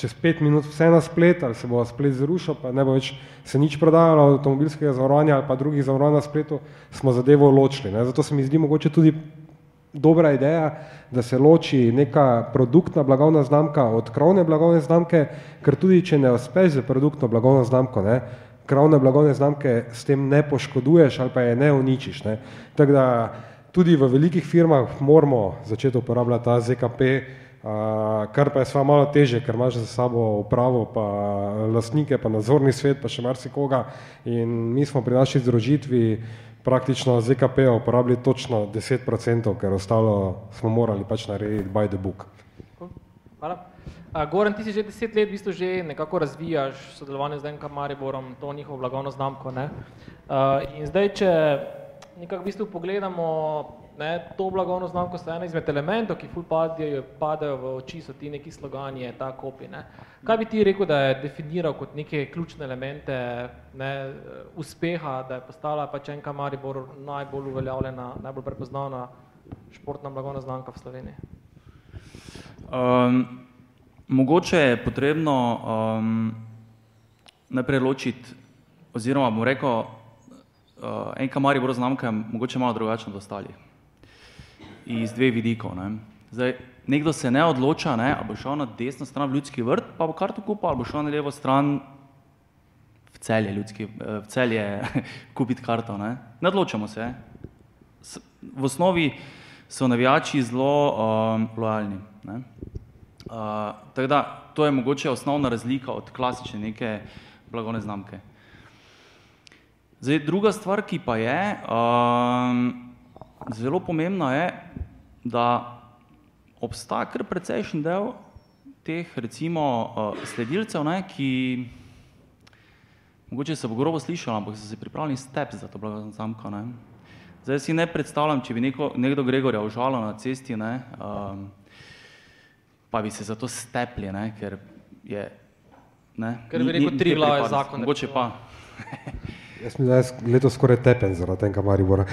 čez pet minut vse na splet, ali se bo splet zrušil, pa ne bo več se nič prodajalo avtomobilskega zavarovanja ali pa drugih zavarovanj na spletu, smo zadevo ločili. Ne. Zato se mi zdi mogoče tudi dobra ideja, da se loči neka produktna blagovna znamka od krovne blagovne znamke, ker tudi če ne uspeš za produktno blagovno znamko, ne, krovne blagovne znamke s tem ne poškoduješ ali pa je ne uničiš. Ne. Tako da tudi v velikih firmah moramo začeti uporabljati ta ZKP, kar pa je sva malo teže, ker imaš za sabo upravo, pa lastnike, pa nadzorni svet, pa še marsikoga. In mi smo pri naši združitvi praktično ZKP uporabili točno 10%, ker ostalo smo morali pač narediti by the book. Hvala. Goran, ti si že deset let v bistvu že nekako razvijaš sodelovanje z NK Mariborom, to njihovo blagovno znamko. Ne? In zdaj, če nekako v bistvu pogledamo ne, to blagovno znamko sta ena izmed elementov, ki ful padejo, padejo v oči, so ti neki slogani, je ta kopi. Ne. Kaj bi ti rekel, da je definiral kot neke ključne elemente ne, uspeha, da je postala pač enka Maribor najbolj uveljavljena, najbolj prepoznavna športna blagovna znamka v Sloveniji? Um, mogoče je potrebno um, najprej ločiti, oziroma bom rekel, uh, enka Maribor znamka je mogoče malo drugačna od ostalih. Iz dveh vidikov. Ne. Zdaj, nekdo se ne odloča, ne, ali bo šel na desno stran v ljudski vrt, pa bo karto kupil, ali bo šel na levo stran v celje, ljudski, v celje kupiti karto. Ne. ne odločamo se. V osnovi so navijači zelo um, lojalni. Ne. Uh, da to je mogoče osnovna razlika od klasične neke blagovne znamke. Zdaj, druga stvar, ki pa je, um, zelo pomembna je, da obstaja kar precejšen del teh recimo uh, sledilcev, ne, ki mogoče se bo grobo slišalo, ampak so se pripravljeni step za to blagovno znamko. Ne. Zdaj si ne predstavljam, če bi neko, nekdo Gregorja užalil na cesti, ne, um, pa bi se zato stepli, ne, ker je... Ne, ker bi rekel, tri glave zakon. Mogoče pa. Jaz mislim, da je letos skoraj tepen zaradi tega Maribora.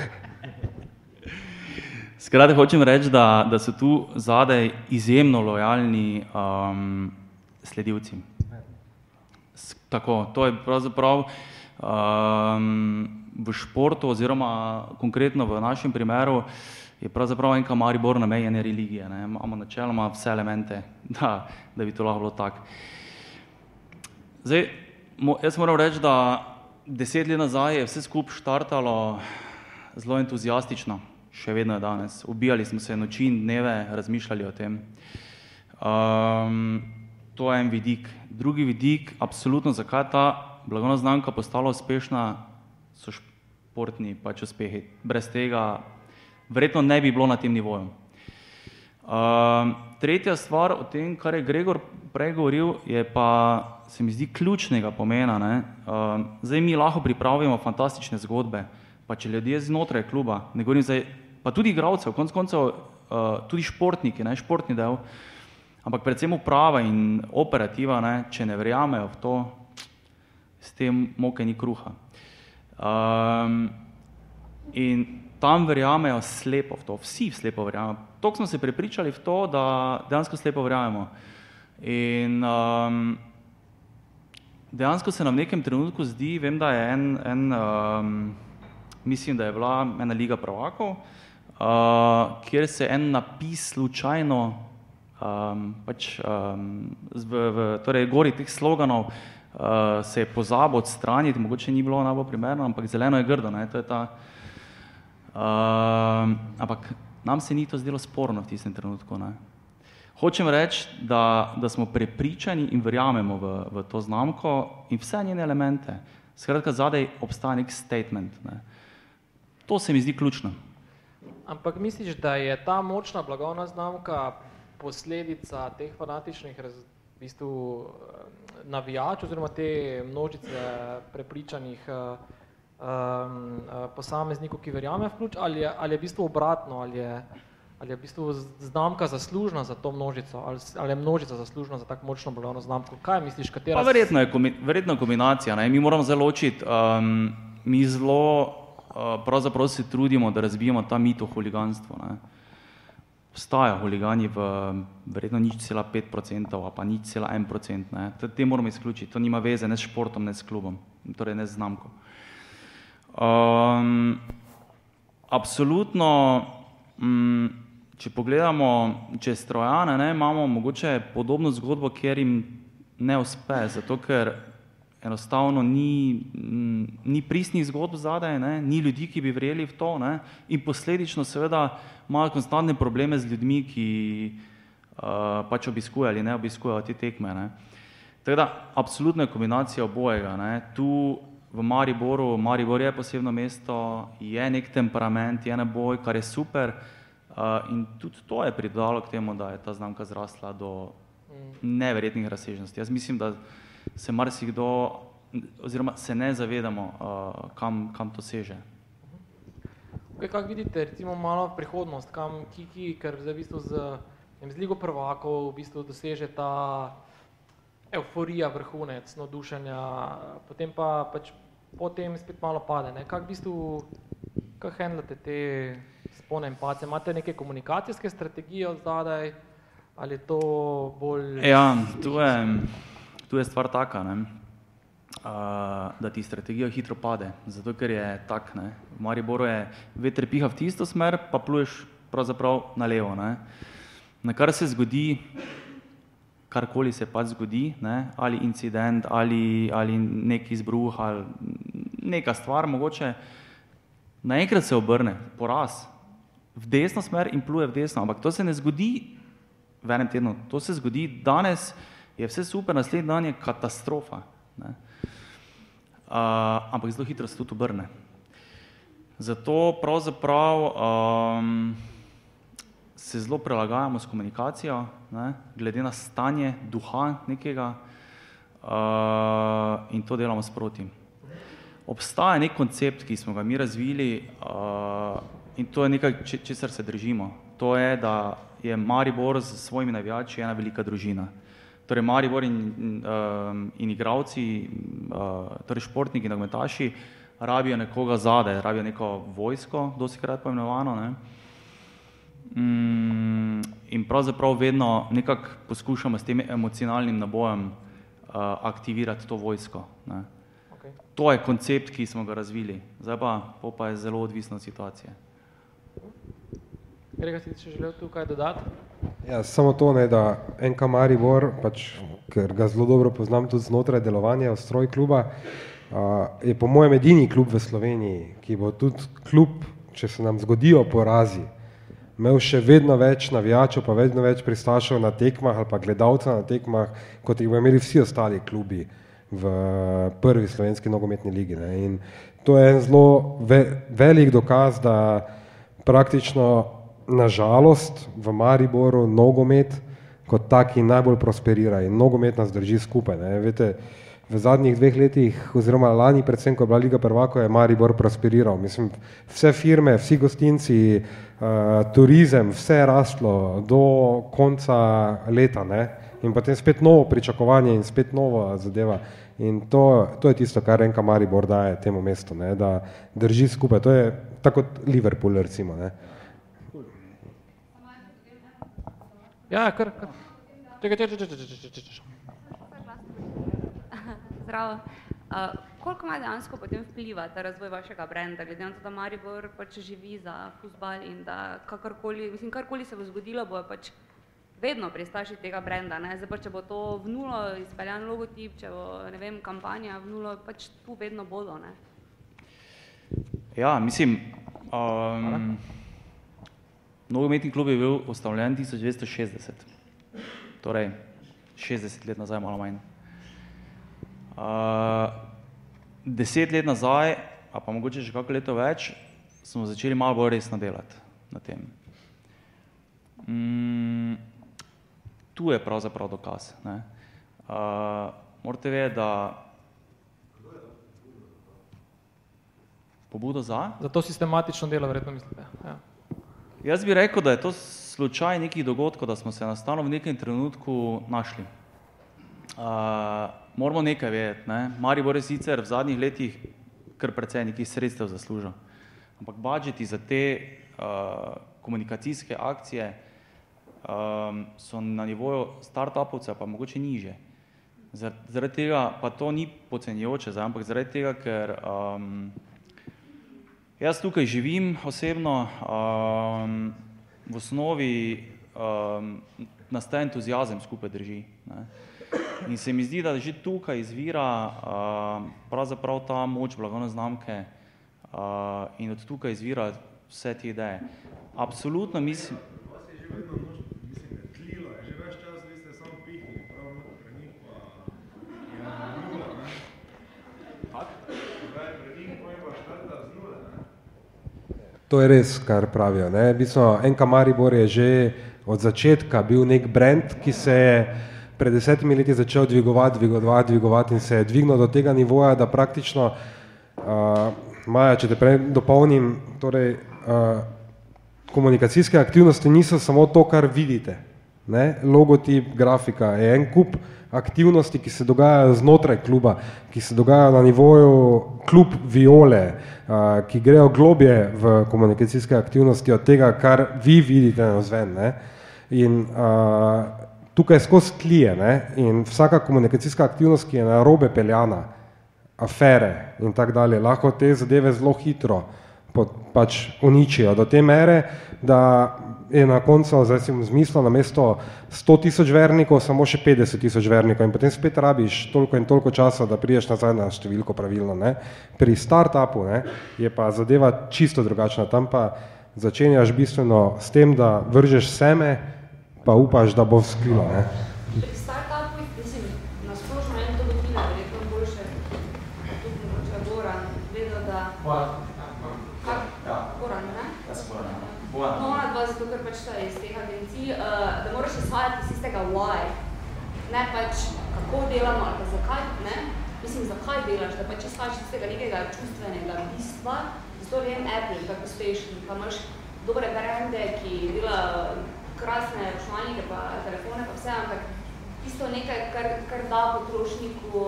Skratka, hočem reči, da, da so tu zadaj izjemno lojalni um, sledilci. Tako, to je pravzaprav um, v športu oziroma konkretno v našem primeru je pravzaprav enka Maribor na meji ene religije. Ne? Imamo načeloma vse elemente, da, da bi to lahko bilo tako. Zdaj, mo, jaz moram reči, da deset let nazaj je vse skupaj štartalo zelo entuzijastično še vedno je danes. Ubijali smo se noči in dneve, razmišljali o tem. Um, to je en vidik. Drugi vidik, absolutno, zakaj ta blagovna znamka postala uspešna, so športni pač uspehi. Brez tega verjetno ne bi bilo na tem nivoju. Um, tretja stvar o tem, kar je Gregor prej govoril, je pa se mi zdi ključnega pomena. Ne? Um, zdaj mi lahko pripravimo fantastične zgodbe, pa če ljudje znotraj kluba, ne govorim zdaj pa tudi igravcev, konc koncev uh, tudi športniki, ne, športni del, ampak predvsem uprava in operativa, ne, če ne verjamejo v to, s tem moke ni kruha. Um, in tam verjamejo slepo v to, vsi slepo verjamejo. Tok smo se prepričali v to, da dejansko slepo verjamemo. In um, dejansko se nam v nekem trenutku zdi, vem, da je en, en um, mislim, da je bila ena liga prvakov, uh, kjer se en napis slučajno, um, pač, um, v, v, torej gori teh sloganov, uh, se je pozabil odstraniti, mogoče ni bilo najbolj primerno, ampak zeleno je grdo. Ne, to je ta, uh, ampak nam se ni to zdelo sporno v tistem trenutku. Ne. Hočem reči, da, da smo prepričani in verjamemo v, v to znamko in vse njene elemente. Skratka, zadaj obstaja nek statement. Ne. To se mi zdi ključno. Ampak misliš, da je ta močna blagovna znamka posledica teh fanatičnih raz, v bistvu, eh, navijač oziroma te množice prepričanih um, posameznikov, ki verjame v ključ, ali je, ali je v bistvu obratno, ali je, ali je v bistvu znamka zaslužna za to množico, ali, ali je množica zaslužna za tako močno blagovno znamko? Kaj misliš, katera? Pa verjetno je komi, verjetno kombinacija. Ne? Mi moramo zelo ločiti, um, mi zelo Eh, pravzaprav se trudimo, da razvijamo ta mit o huliganstvu. Ne. Vstaja huligani v verjetno nič cela pet procentov, pa nič cela en procent. Ne. Te moramo izključiti, to nima veze ne s športom, ne s klubom, torej ne z znamko. Um, absolutno, um, če pogledamo čez strojane, ne, imamo mogoče podobno zgodbo, kjer jim ne uspe, zato ker enostavno ni, ni pristnih zgodb zadaj, ne? ni ljudi, ki bi verjeli v to ne? in posledično seveda imajo konstantne probleme z ljudmi, ki uh, pač obiskujejo ali ne obiskujejo te tekme. Ne? Tako da, absolutna je kombinacija obojega. Ne? Tu v Mariboru, Maribor je posebno mesto, je nek temperament, je neboj, kar je super in tudi to je pridalo k temu, da je ta znamka zrasla do neverjetnih razsežnosti. Jaz mislim, da se marsikdo, oziroma se ne zavedamo, uh, kam, kam to seže. Kaj, kako vidite, recimo malo prihodnost, kam Kiki, ker zdaj v bistvu z, vem, z Ligo prvakov v bistvu doseže ta euforija vrhunec, navdušenja, potem pa pač potem spet malo pade. Ne? Kako v bistvu, kako handlate te spone in pace? Imate neke komunikacijske strategije od zadaj ali to bolj... Ja, tu je, tu je stvar taka, ne? Uh, da ti strategija hitro pade, zato ker je tak, ne. V Mariboru je veter piha v tisto smer, pa pluješ pravzaprav na levo, ne. Na kar se zgodi, karkoli se pač zgodi, ne, ali incident, ali, ali neki izbruh, ali neka stvar mogoče, naenkrat se obrne, poraz, v desno smer in pluje v desno, ampak to se ne zgodi v enem tednu, to se zgodi danes, je vse super, naslednji dan je katastrofa. Ne. Uh, ampak zelo hitro se tudi obrne. Zato pravzaprav um, se zelo prilagajamo s komunikacijo, ne, glede na stanje duha nekega uh, in to delamo sproti. Obstaja nek koncept, ki smo ga mi razvili uh, in to je nekaj, česar se držimo. To je, da je Maribor z svojimi navijači ena velika družina. Torej Maribor in, in, um, in igravci, uh, torej športniki, nogometaši, rabijo nekoga zade, rabijo neko vojsko, dosti krat poimenovano. Ne? Mm, in pravzaprav vedno nekako poskušamo s tem emocionalnim nabojem uh, aktivirati to vojsko. Ne? To je koncept, ki smo ga razvili, zdaj pa, pa je zelo odvisno od situacije. Grega, si še želel tukaj dodati? Ja, samo to, ne, da NK Maribor, pač, ker ga zelo dobro poznam tudi znotraj delovanja v stroj kluba, uh, je po mojem edini klub v Sloveniji, ki bo tudi klub, če se nam zgodijo porazi, imel še vedno več navijačev, pa vedno več pristašev na tekmah ali pa gledalcev na tekmah, kot jih bodo imeli vsi ostali klubi v prvi slovenski nogometni ligi. Ne. In to je en zelo ve, velik dokaz, da praktično nažalost v Mariboru nogomet kot taki najbolj prosperira in nogomet nas drži skupaj. Ne. Vete, v zadnjih dveh letih, oziroma lani, predvsem, ko je bila Liga prvako, je Maribor prosperiral. Mislim, vse firme, vsi gostinci, uh, turizem, vse je rastlo do konca leta. Ne. In potem spet novo pričakovanje in spet nova zadeva. In to, to je tisto, kar enka Maribor daje temu mestu, ne, da drži skupaj. To je tako kot Liverpool, recimo. Ne. Ja, kar, kar. Čekaj, čekaj, čekaj, čekaj, čekaj, čekaj. Zdravo. Uh, koliko ima dejansko potem vpliva ta razvoj vašega brenda, glede na to, da Maribor pač živi za futbal in da kakorkoli, mislim, karkoli se bo zgodilo, bo pač vedno pristaši tega brenda, ne? Zdaj pa, če bo to v nulo izpeljan logotip, če bo, ne vem, kampanja v nulo, pač tu vedno bodo, ne? Ja, mislim, um, Nogometni klub je bil ustanovljen 1960, torej 60 let nazaj, malo manj. Uh, deset let nazaj, a pa mogoče že kako leto več, smo začeli malo bolj resno delati na tem. Mm, tu je pravzaprav dokaz. Ne. Uh, morate vedeti, da pobudo za? Za to sistematično delo, verjetno mislite. Ja. Jaz bi rekel, da je to slučaj nekih dogodkov, da smo se enostavno v nekem trenutku našli. Uh, moramo nekaj vedeti, ne? Maribor je sicer v zadnjih letih kar precej nekih sredstev zaslužil, ampak budžeti za te uh, komunikacijske akcije um, so na nivoju start-upovcev pa mogoče niže. Zaradi tega pa to ni pocenjujoče, ampak zaradi tega, ker um, Jaz tukaj živim osebno, um, v osnovi um, nas ta entuzijazem skupaj drži. Ne. In se mi zdi, da že tukaj izvira uh, pravzaprav ta moč blagovne znamke uh, in od tukaj izvira vse te ideje. Absolutno mislim. To je res, kar pravijo. Ne? Bistvo, NK Maribor je že od začetka bil nek brand, ki se je pred desetimi leti začel dvigovati, dvigovati, dvigovati in se je dvignil do tega nivoja, da praktično, uh, Maja, če te prej dopolnim, torej uh, komunikacijske aktivnosti niso samo to, kar vidite. Ne? Logotip, grafika je en kup aktivnosti, ki se dogajajo znotraj kluba, ki se dogajajo na nivoju klub viole, uh, ki grejo globje v komunikacijske aktivnosti od tega, kar vi vidite na zven. In uh, tukaj skozi tlije ne? in vsaka komunikacijska aktivnost, ki je na robe peljana, afere in tako dalje, lahko te zadeve zelo hitro pod, pač uničijo do te mere, da je na koncu, zdaj si zmislo, na mesto 100 tisoč vernikov, samo še 50 tisoč vernikov in potem spet rabiš toliko in toliko časa, da priješ nazaj na številko pravilno. Ne. Pri startupu ne, je pa zadeva čisto drugačna, tam pa začenjaš bistveno s tem, da vržeš seme, pa upaš, da bo vzklilo. Pri startupu, mislim, na splošno en to dotina, verjetno boljše, tudi mogoče Goran, vedel, da... Kak? Goran, ne? No, ona dva, zato ker pač sta iz teh agencij, uh, da moraš izhajati iz tistega why, ne pač kako delamo ali pa zakaj, ne? Mislim, zakaj delaš, da pač izhajaš iz tega nekega čustvenega bistva, zato vem Apple, kako uspešni, pa imaš dobre brende, ki delajo krasne računalnike pa telefone pa vse, ampak tisto nekaj, kar, kar da potrošniku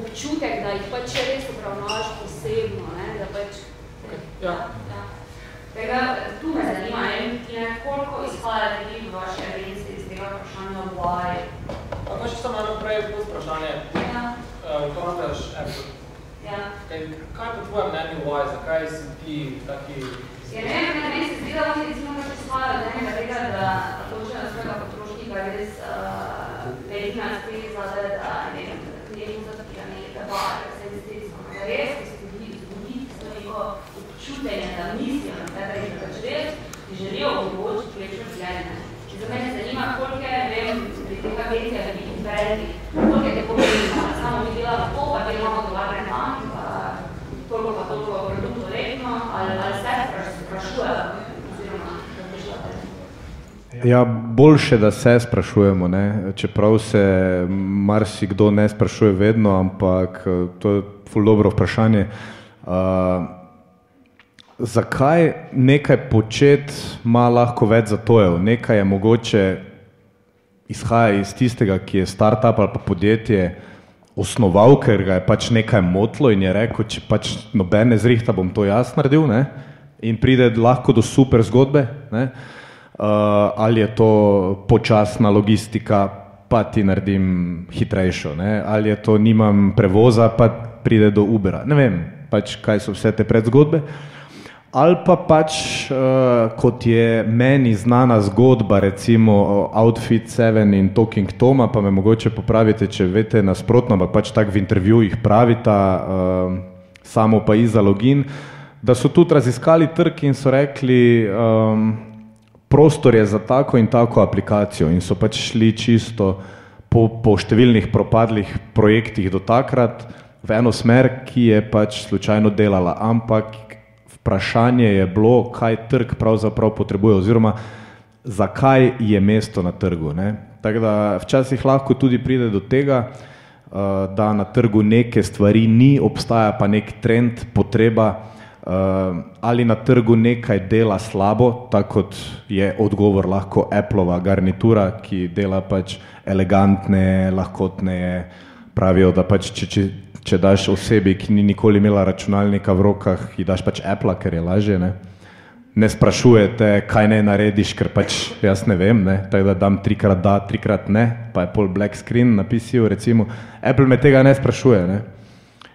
občutek, da jih pač res obravnavaš posebno, ne? da pač... Ja. ja. Tega, tu me zanima, ne, koliko izhaja ljudi v vaše agencije iz tega vprašanja why? Pa še samo eno prej pod vprašanje. Ja. Uh, to napraviš Apple. Ja. Kaj, kaj po tvojem mnenju why? Zakaj si ti taki... Ja, ne, ne, ne, se zdi, da oni recimo pač izhajajo od enega tega, da hočejo svojega potrošnika res uh, vedina steza, da, da ne vem, ne vem, za tapiranje, da bar, da se estetsko, da res, ki se zgodi, zgodi, so neko občutenje, da mislijo na tebe in da pač res ti želijo omogočiti lepše življenje. In za mene zanima, koliko je, vem, pri teh agencijah, da bi jih izbereli, koliko je te pomembno, da samo mi delamo to, pa delamo dolarne manj, pa toliko pa toliko produktov letno, ali, ali se razmišljate. Ja, boljše, da se sprašujemo, ne? čeprav se marsikdo ne sprašuje vedno, ampak eh, to je ful dobro vprašanje. Uh, zakaj nekaj počet ima lahko več zatojev? Nekaj je mogoče izhaja iz tistega, ki je startup ali pa podjetje osnoval, ker ga je pač nekaj motlo in je rekel, če pač nobene zrihta bom to jaz naredil ne? in pride lahko do super zgodbe. Ne? Uh, ali je to počasna logistika, pa ti naredim hitrejšo, ne? ali je to nimam prevoza, pa pride do Ubera. Ne vem, pač kaj so vse te predzgodbe. Ali pa pač, uh, kot je meni znana zgodba, recimo Outfit 7 in Talking Toma, pa me mogoče popravite, če veste nasprotno, ampak pač tako v intervjujih pravita, uh, samo pa iza login, da so tudi raziskali trg in so rekli, um, prostor je za tako in tako aplikacijo in so pač šli čisto po, po številnih propadlih projektih do takrat v eno smer, ki je pač slučajno delala, ampak vprašanje je bilo, kaj trg pravzaprav potrebuje oziroma zakaj je mesto na trgu. Ne? Tako da včasih lahko tudi pride do tega, uh, da na trgu neke stvari ni, obstaja pa nek trend, potreba, uh, ali na trgu nekaj dela slabo, tako kot je odgovor lahko Appleova garnitura, ki dela pač elegantne, lahkotne, pravijo, da pač če, če, če daš osebi, ki ni nikoli imela računalnika v rokah, ji daš pač Apple, ker je lažje. Ne, ne sprašujete, kaj ne narediš, ker pač jaz ne vem, ne? tako da dam trikrat da, trikrat ne, pa je pol black screen na PC-ju, recimo. Apple me tega ne sprašuje. Ne?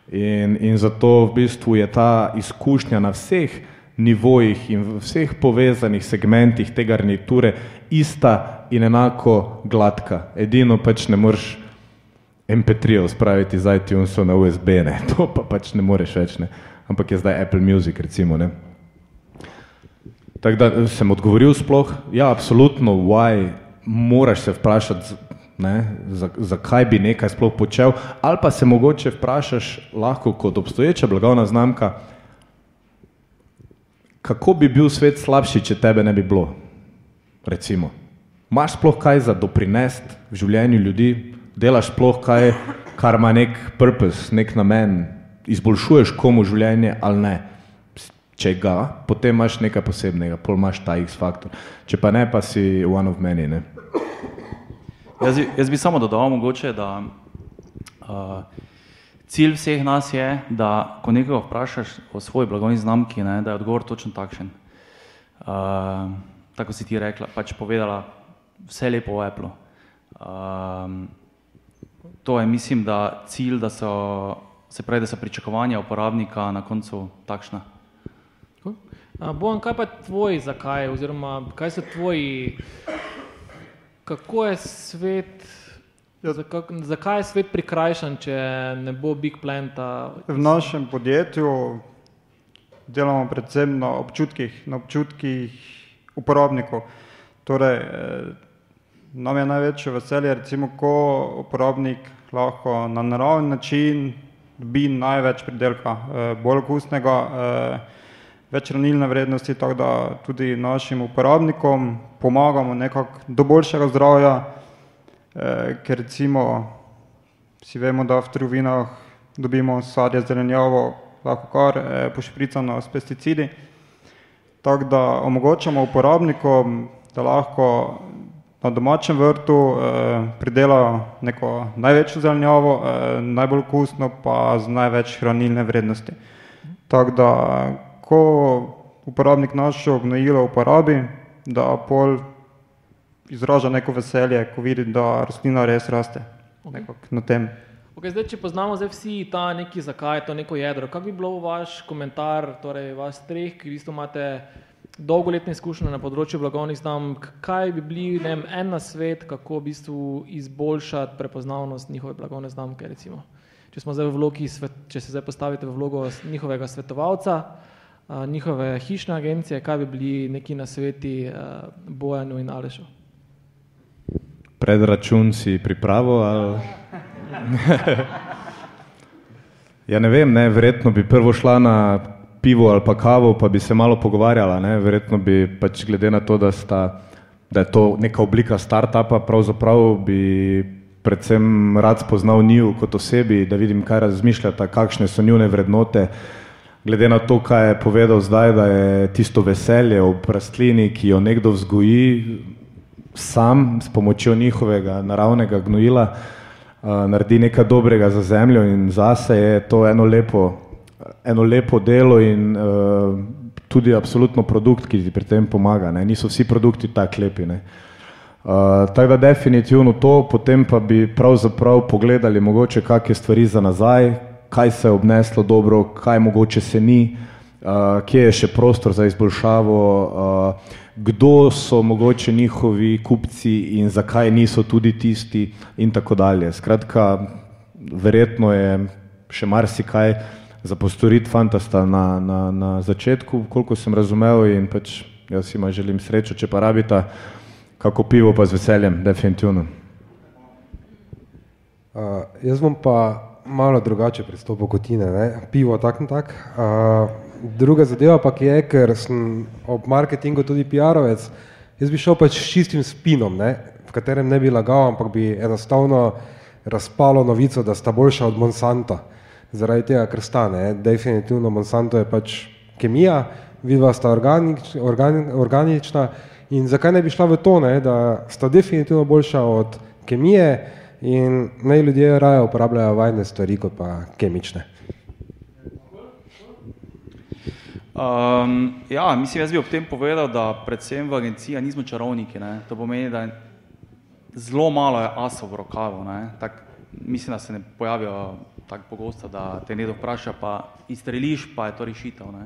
In, in zato v bistvu je ta izkušnja na vseh nivojih in v vseh povezanih segmentih te garniture ista in enako gladka. Edino pač ne moreš MP3 spraviti z iTunesov na USB, ne. to pa pač ne moreš več, ne. ampak je zdaj Apple Music recimo. Ne. Tako da sem odgovoril sploh, ja, absolutno, why, moraš se vprašati, ne, zakaj za bi nekaj sploh počel, ali pa se mogoče vprašaš lahko kot obstoječa blagovna znamka, kako bi bil svet slabši, če tebe ne bi bilo, recimo. Imaš sploh kaj za doprinest v življenju ljudi, delaš sploh kaj, kar ima nek purpose, nek namen, izboljšuješ komu življenje ali ne. Če ga, potem imaš nekaj posebnega, pol imaš ta X faktor. Če pa ne, pa si one of many. Ne? Jaz, jaz bi samo dodal mogoče, da uh, cilj vseh nas je, da ko nekoga vprašaš o svoji blagovni znamki, ne, da je odgovor točno takšen. Uh, tako si ti rekla, pač povedala vse lepo o Apple. Um, to je, mislim, da cilj, da so, se pravi, da so pričakovanja uporabnika na koncu takšna. A, Bojan, kaj pa tvoj, zakaj, oziroma kaj so tvoji, kako je svet, zakak, zakaj je svet prikrajšan, če ne bo Big Planta? V našem podjetju delamo predvsem na občutkih, na občutkih uporabnikov. Torej, eh, nam je največje veselje, recimo, ko uporabnik lahko na naraven način dobi največ pridelka, eh, bolj okusnega, eh, več hranilne vrednosti, tako da tudi našim uporabnikom pomagamo nekako do boljšega zdravja, eh, ker recimo Vsi vemo, da v trgovinah dobimo sadje, zelenjavo, lahko kar pošpricano s pesticidi. Tako da omogočamo uporabnikom, da lahko na domačem vrtu eh, pridelajo neko največjo zelenjavo, eh, najbolj okusno pa z največ hranilne vrednosti. Tako da, ko uporabnik našo gnojilo uporabi, da pol izraža neko veselje, ko vidi, da rastlina res raste. Nekako na tem. Okay, zdaj, če poznamo zdaj vsi ta neki zakaj, to neko jedro, kak bi bil vaš komentar, torej vas treh, ki v bistvu imate dolgoletne izkušnje na področju blagovnih znamk, kaj bi bili vem, en na svet, kako v bistvu izboljšati prepoznavnost njihove blagovne znamke, recimo. Če, smo zdaj v vlogi, če se zdaj postavite v vlogo njihovega svetovalca, njihove hišne agencije, kaj bi bili neki nasveti uh, Bojanu in Alešu? Predračun si pripravo ali... ja ne vem, ne, verjetno bi prvo šla na pivo ali pa kavo, pa bi se malo pogovarjala, ne, verjetno bi pač glede na to, da, sta, da je to neka oblika startupa, pravzaprav bi predvsem rad spoznal njiju kot osebi, da vidim, kaj razmišljata, kakšne so njune vrednote, glede na to, kaj je povedal zdaj, da je tisto veselje ob rastlini, ki jo nekdo vzgoji, sam s pomočjo njihovega naravnega gnojila uh, naredi nekaj dobrega za zemljo in zase je to eno lepo, eno lepo delo in uh, tudi absolutno produkt, ki ti pri tem pomaga. Ne? Niso vsi produkti tako lepi. Ne? Uh, tako da definitivno to, potem pa bi pravzaprav pogledali mogoče kakšne stvari za nazaj, kaj se je obneslo dobro, kaj mogoče se ni, uh, kje je še prostor za izboljšavo, uh, kdo so mogoče njihovi kupci in zakaj niso tudi tisti in tako dalje. Skratka, verjetno je še marsikaj za postoriti fantasta na, na, na začetku, koliko sem razumel in pač jaz ima želim srečo, če pa rabita, kako pivo pa z veseljem, definitivno. Uh, jaz bom pa malo drugače pristopil kot ti, ne? pivo tak in tak. Uh, druga zadeva pa je, ker sem ob marketingu tudi PR-ovec, jaz bi šel pač s čistim spinom, ne? v katerem ne bi lagal, ampak bi enostavno razpalo novico, da sta boljša od Monsanta. Zaradi tega, ker sta, ne? definitivno Monsanto je pač kemija, vidva sta organič, organi, organična in zakaj ne bi šla v to, ne? da sta definitivno boljša od kemije, in naj ljudje raje uporabljajo vajne stvari, kot pa kemične. Um, ja, mislim, jaz bi ob tem povedal, da predvsem v agenciji nismo čarovniki. Ne? To pomeni, da zelo malo je asov v rokavu. ne. Tak, mislim, da se ne pojavijo tako pogosto, da te nekdo vpraša, pa izstreliš, pa je to rešitev. Ne?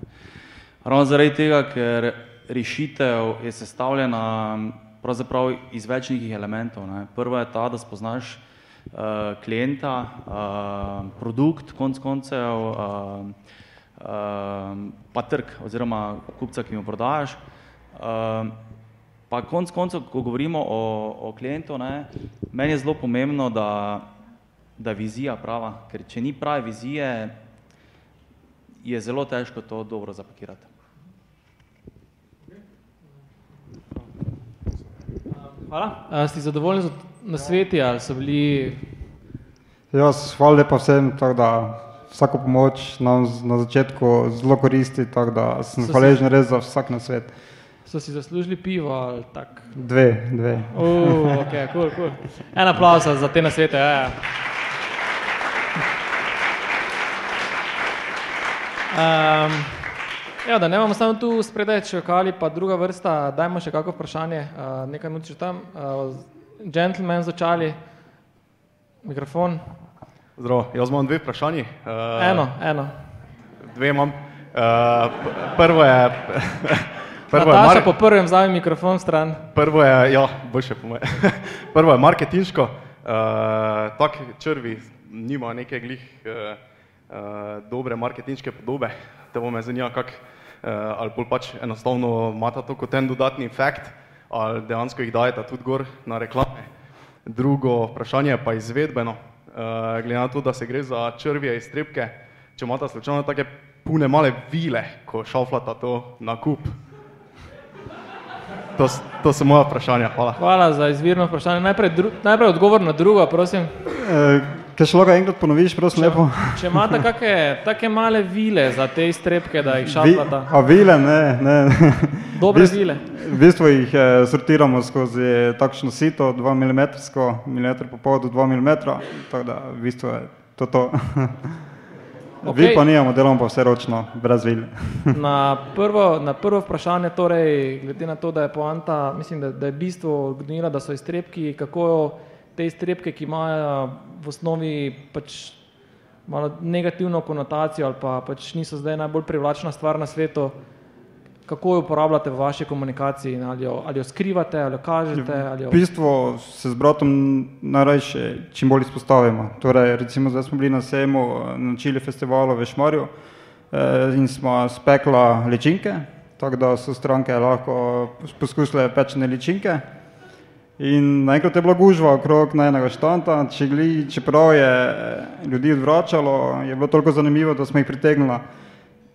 Ravno zaradi tega, ker rešitev je sestavljena pravzaprav iz več nekih elementov. Ne. Prva je ta, da spoznaš uh, klienta, uh, produkt, konc koncev, uh, uh, pa trg oziroma kupca, ki mu prodajaš. Uh, pa konc koncev, ko govorimo o, o klientu, ne, meni je zelo pomembno, da, da je vizija prava, ker če ni prave vizije, je zelo težko to dobro zapakirati. Hvala. A, ste zadovoljni z nasveti ali so bili Jaz, hvala lepa vsem, tako da vsako pomoč nam na začetku zelo koristi, tako da sem So si- hvaležen res za vsak na svet. So si zaslužili pivo ali tak? Dve, dve. Uh, ok, cool, cool. En aplaus za te nasvete. Ja, ja. Um, ja, da ne bomo samo tu spredaj čakali, pa druga vrsta, dajmo še kako vprašanje, uh, nekaj še tam. Uh, gentleman začali, mikrofon. Zdravo, jaz imam dve vprašanji. Uh, Eno, eno. Dve imam. Uh, prvo je. prvo je Nataša mar- po prvem vzame mikrofon stran. Prvo je, ja, boljše po moje. Prvo je marketinško, uh, tak črvi nima neke glih uh, uh, dobre marketinške podobe. Te bo me zanima, kak, uh, ali bolj pač enostavno imata to kot en dodatni efekt, ali dejansko jih dajete tudi gor na reklame. Drugo vprašanje pa je izvedbeno, uh, glede na to, da se gre za črvije iztrebke, če imata slučajno take pune male vile, ko šaflata to na kup. To, to so moja vprašanja, hvala. Hvala za izvirno vprašanje. Najprej, dru, najprej odgovor na drugo, prosim. E, Kaj še lahko enkrat ponoviš, prosim, lepo? Če imate kakšne take male vile za te iztrebke, da jih Vi, šaflata. a vile, ne, ne. Dobre Bist- vile. V bistvu jih eh, sortiramo skozi takšno sito, 2 mm, milimeter pa pol do 2 mm, tako da v bistvu je to to. Okay. Vi pa nijamo, delamo pa vse ročno, brez vil. Na prvo, na prvo vprašanje, torej, glede na to, da je poanta, mislim, da, da je bistvo gnila, da so iztrebki, kako te iztrebke, ki imajo v osnovi pač malo negativno konotacijo ali pa pač niso zdaj najbolj privlačna stvar na svetu, kako jo uporabljate v vaši komunikaciji, ali jo, ali jo skrivate, ali jo kažete, ali jo... V bistvu se z bratom najrajše čim bolj izpostavimo. Torej, recimo zdaj smo bili na sejmu na Čili festivalu v Šmarju eh, in smo spekla ličinke, tako da so stranke lahko poskusile pečene ličinke. In naenkrat je bila gužva okrog najnega štanta, če gli, čeprav je eh, ljudi odvračalo, je bilo toliko zanimivo, da smo jih pritegnili.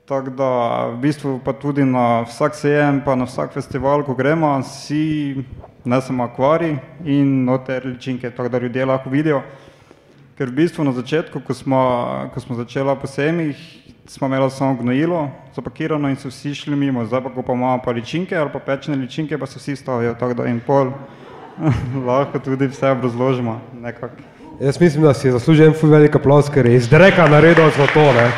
Tako da v bistvu pa tudi na vsak sejem, pa na vsak festival, ko gremo, si nesemo akvari in noter ličinke, tako da ljudje lahko vidijo. Ker v bistvu na začetku, ko smo, ko smo začela po sejmih, smo imeli samo gnojilo zapakirano in so vsi šli mimo, zdaj pa ko pa imamo pa ličinke ali pa pečene ličinke, pa se vsi stavijo, tako da in pol lahko tudi vse obrazložimo nekako. Jaz mislim, da si je zaslužen ful velik aplaus, ker je iz dreka naredil zlato. Ne?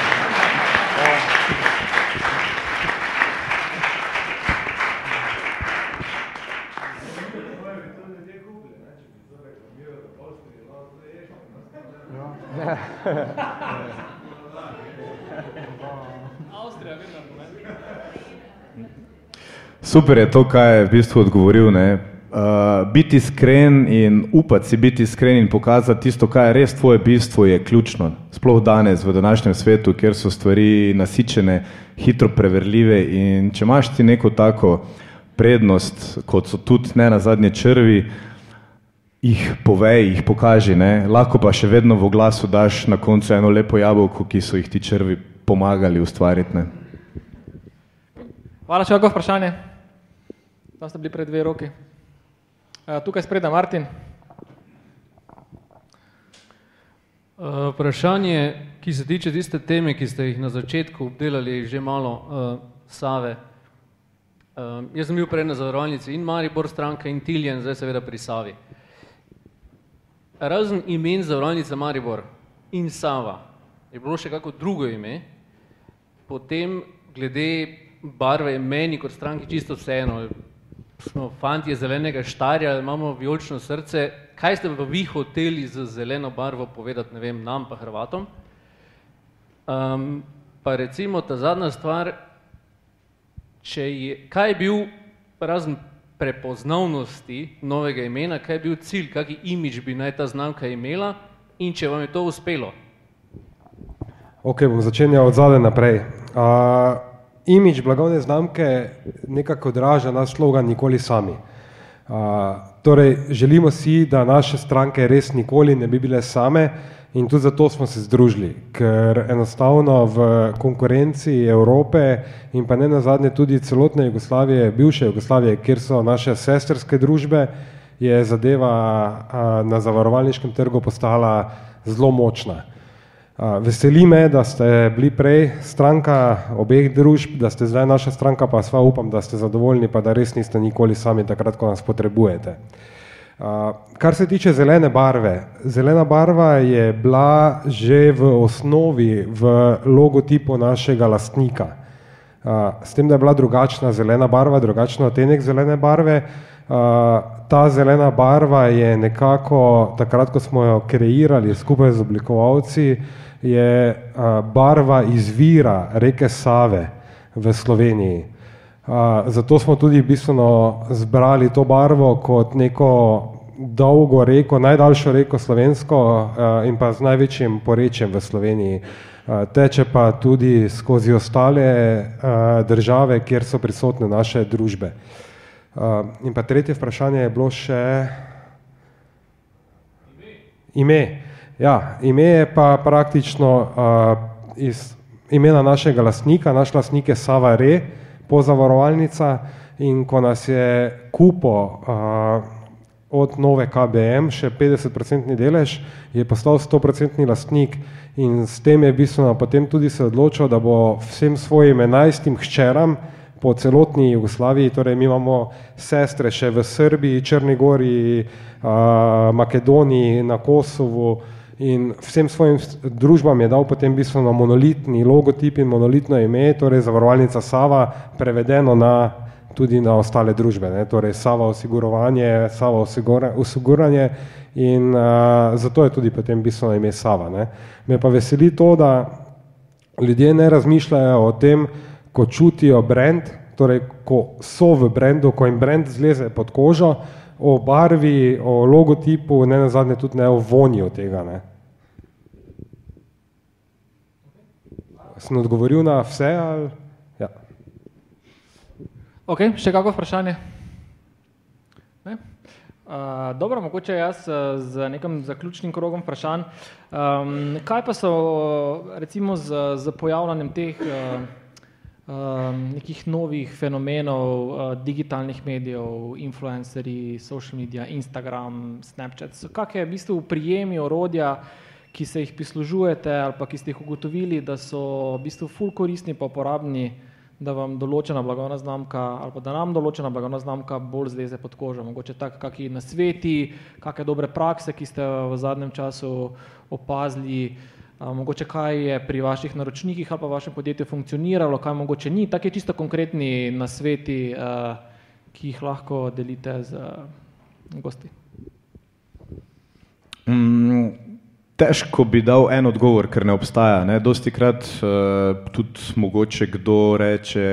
Super je to, kaj je v bistvu odgovoril. Ne? Uh, biti iskren in upati si biti iskren in pokazati tisto, kaj je res tvoje bistvo, je ključno. Sploh danes, v današnjem svetu, kjer so stvari nasičene, hitro preverljive. In če imaš ti neko tako prednost, kot so tudi ne na zadnje črvi, jih povej, jih pokaži. Ne? Lahko pa še vedno v glasu daš na koncu eno lepo jabolko, ki so jih ti črvi pomagali ustvariti. Ne? Hvala, še kako vprašanje. Tam ste bili pred dve roki. Uh, tukaj spredaj Martin. Uh, vprašanje, ki se tiče tiste teme, ki ste jih na začetku obdelali, že malo uh, Save. Uh, jaz sem bil prej na zavarovalnici in Maribor stranka in Tiljen, zdaj seveda pri Savi. Razen imen zavarovalnice Maribor in Sava je bilo še kako drugo ime, potem glede barve je meni kot stranki čisto vseeno, smo fantje zelenega štarja, imamo vijolično srce, kaj ste pa vi hoteli z zeleno barvo povedati, ne vem, nam pa Hrvatom? Um, pa recimo ta zadnja stvar, je, kaj je bil razen prepoznavnosti novega imena, kaj je bil cilj, kaki imič bi naj ta znamka imela in če vam je to uspelo? Ok, bom začenjal od zadaj naprej. Uh, Imič blagovne znamke nekako odraža naš slogan Nikoli sami. Uh, torej, želimo si, da naše stranke res nikoli ne bi bile same in tudi zato smo se združili, ker enostavno v konkurenci Evrope in pa ne nazadnje tudi celotne Jugoslavije, bivše Jugoslavije, kjer so naše sestrske družbe, je zadeva uh, na zavarovalniškem trgu postala zelo močna. Veseli me, da ste bili prej stranka obeh družb, da ste zdaj naša stranka, pa sva upam, da ste zadovoljni, pa da res niste nikoli sami takrat, ko nas potrebujete. Kar se tiče zelene barve, zelena barva je bila že v osnovi v logotipu našega lastnika. S tem, da je bila drugačna zelena barva, drugačen odtenek zelene barve, ta zelena barva je nekako, takrat, ko smo jo kreirali skupaj z oblikovalci, je barva izvira reke Save v Sloveniji. Zato smo tudi bistveno zbrali to barvo kot neko dolgo reko, najdaljšo reko slovensko in pa z največjim porečjem v Sloveniji. Teče pa tudi skozi ostale države, kjer so prisotne naše družbe. In pa tretje vprašanje je bilo še ime. Ja, ime je pa praktično uh, iz imena našega lastnika, naš lastnik je Sava Re, pozavarovalnica. In ko nas je kupo uh, od nove KBM, še 50-procentni delež, je postal 100-procentni lastnik. In s tem je bistveno potem tudi se odločil, da bo vsem svojim enajstim hčeram po celotni Jugoslaviji, torej mi imamo sestre še v Srbiji, Črni gori, uh, Makedoniji, na Kosovu, in vsem svojim družbam je dal potem bistveno monolitni logotip in monolitno ime, torej zavarovalnica Sava, prevedeno na, tudi na ostale družbe, ne, torej Sava osigurovanje, Sava osiguranje in uh, zato je tudi potem bistveno ime Sava. Ne. Me pa veseli to, da ljudje ne razmišljajo o tem, ko čutijo brand, torej ko so v brandu, ko jim brand zleze pod kožo, o barvi, o logotipu, ne nazadnje tudi ne o vonju tega. Ne. Sem odgovoril na vse? Ali? Ja. Ok, še kako vprašanje? Ne? Uh, dobro, mogoče jaz z nekim zaključnim krogom vprašanj. Um, kaj pa so recimo z, z pojavljanjem teh uh, um, nekih novih fenomenov uh, digitalnih medijev, influencerji, social media, Instagram, Snapchat, kak je v bistvu prijemi orodja, ki se jih prislužujete ali pa ki ste jih ugotovili, da so v bistvu ful koristni pa uporabni, da vam določena blagovna znamka ali pa da nam določena blagovna znamka bolj zleze pod kožo, mogoče tak kaki nasveti, kakšne dobre prakse, ki ste v zadnjem času opazili, mogoče kaj je pri vaših naročnikih ali pa vašem podjetju funkcioniralo, kaj mogoče ni, taki čisto konkretni nasveti, ki jih lahko delite z gosti. Mm, težko bi dal en odgovor, ker ne obstaja. Ne. Dosti krat uh, tudi mogoče kdo reče,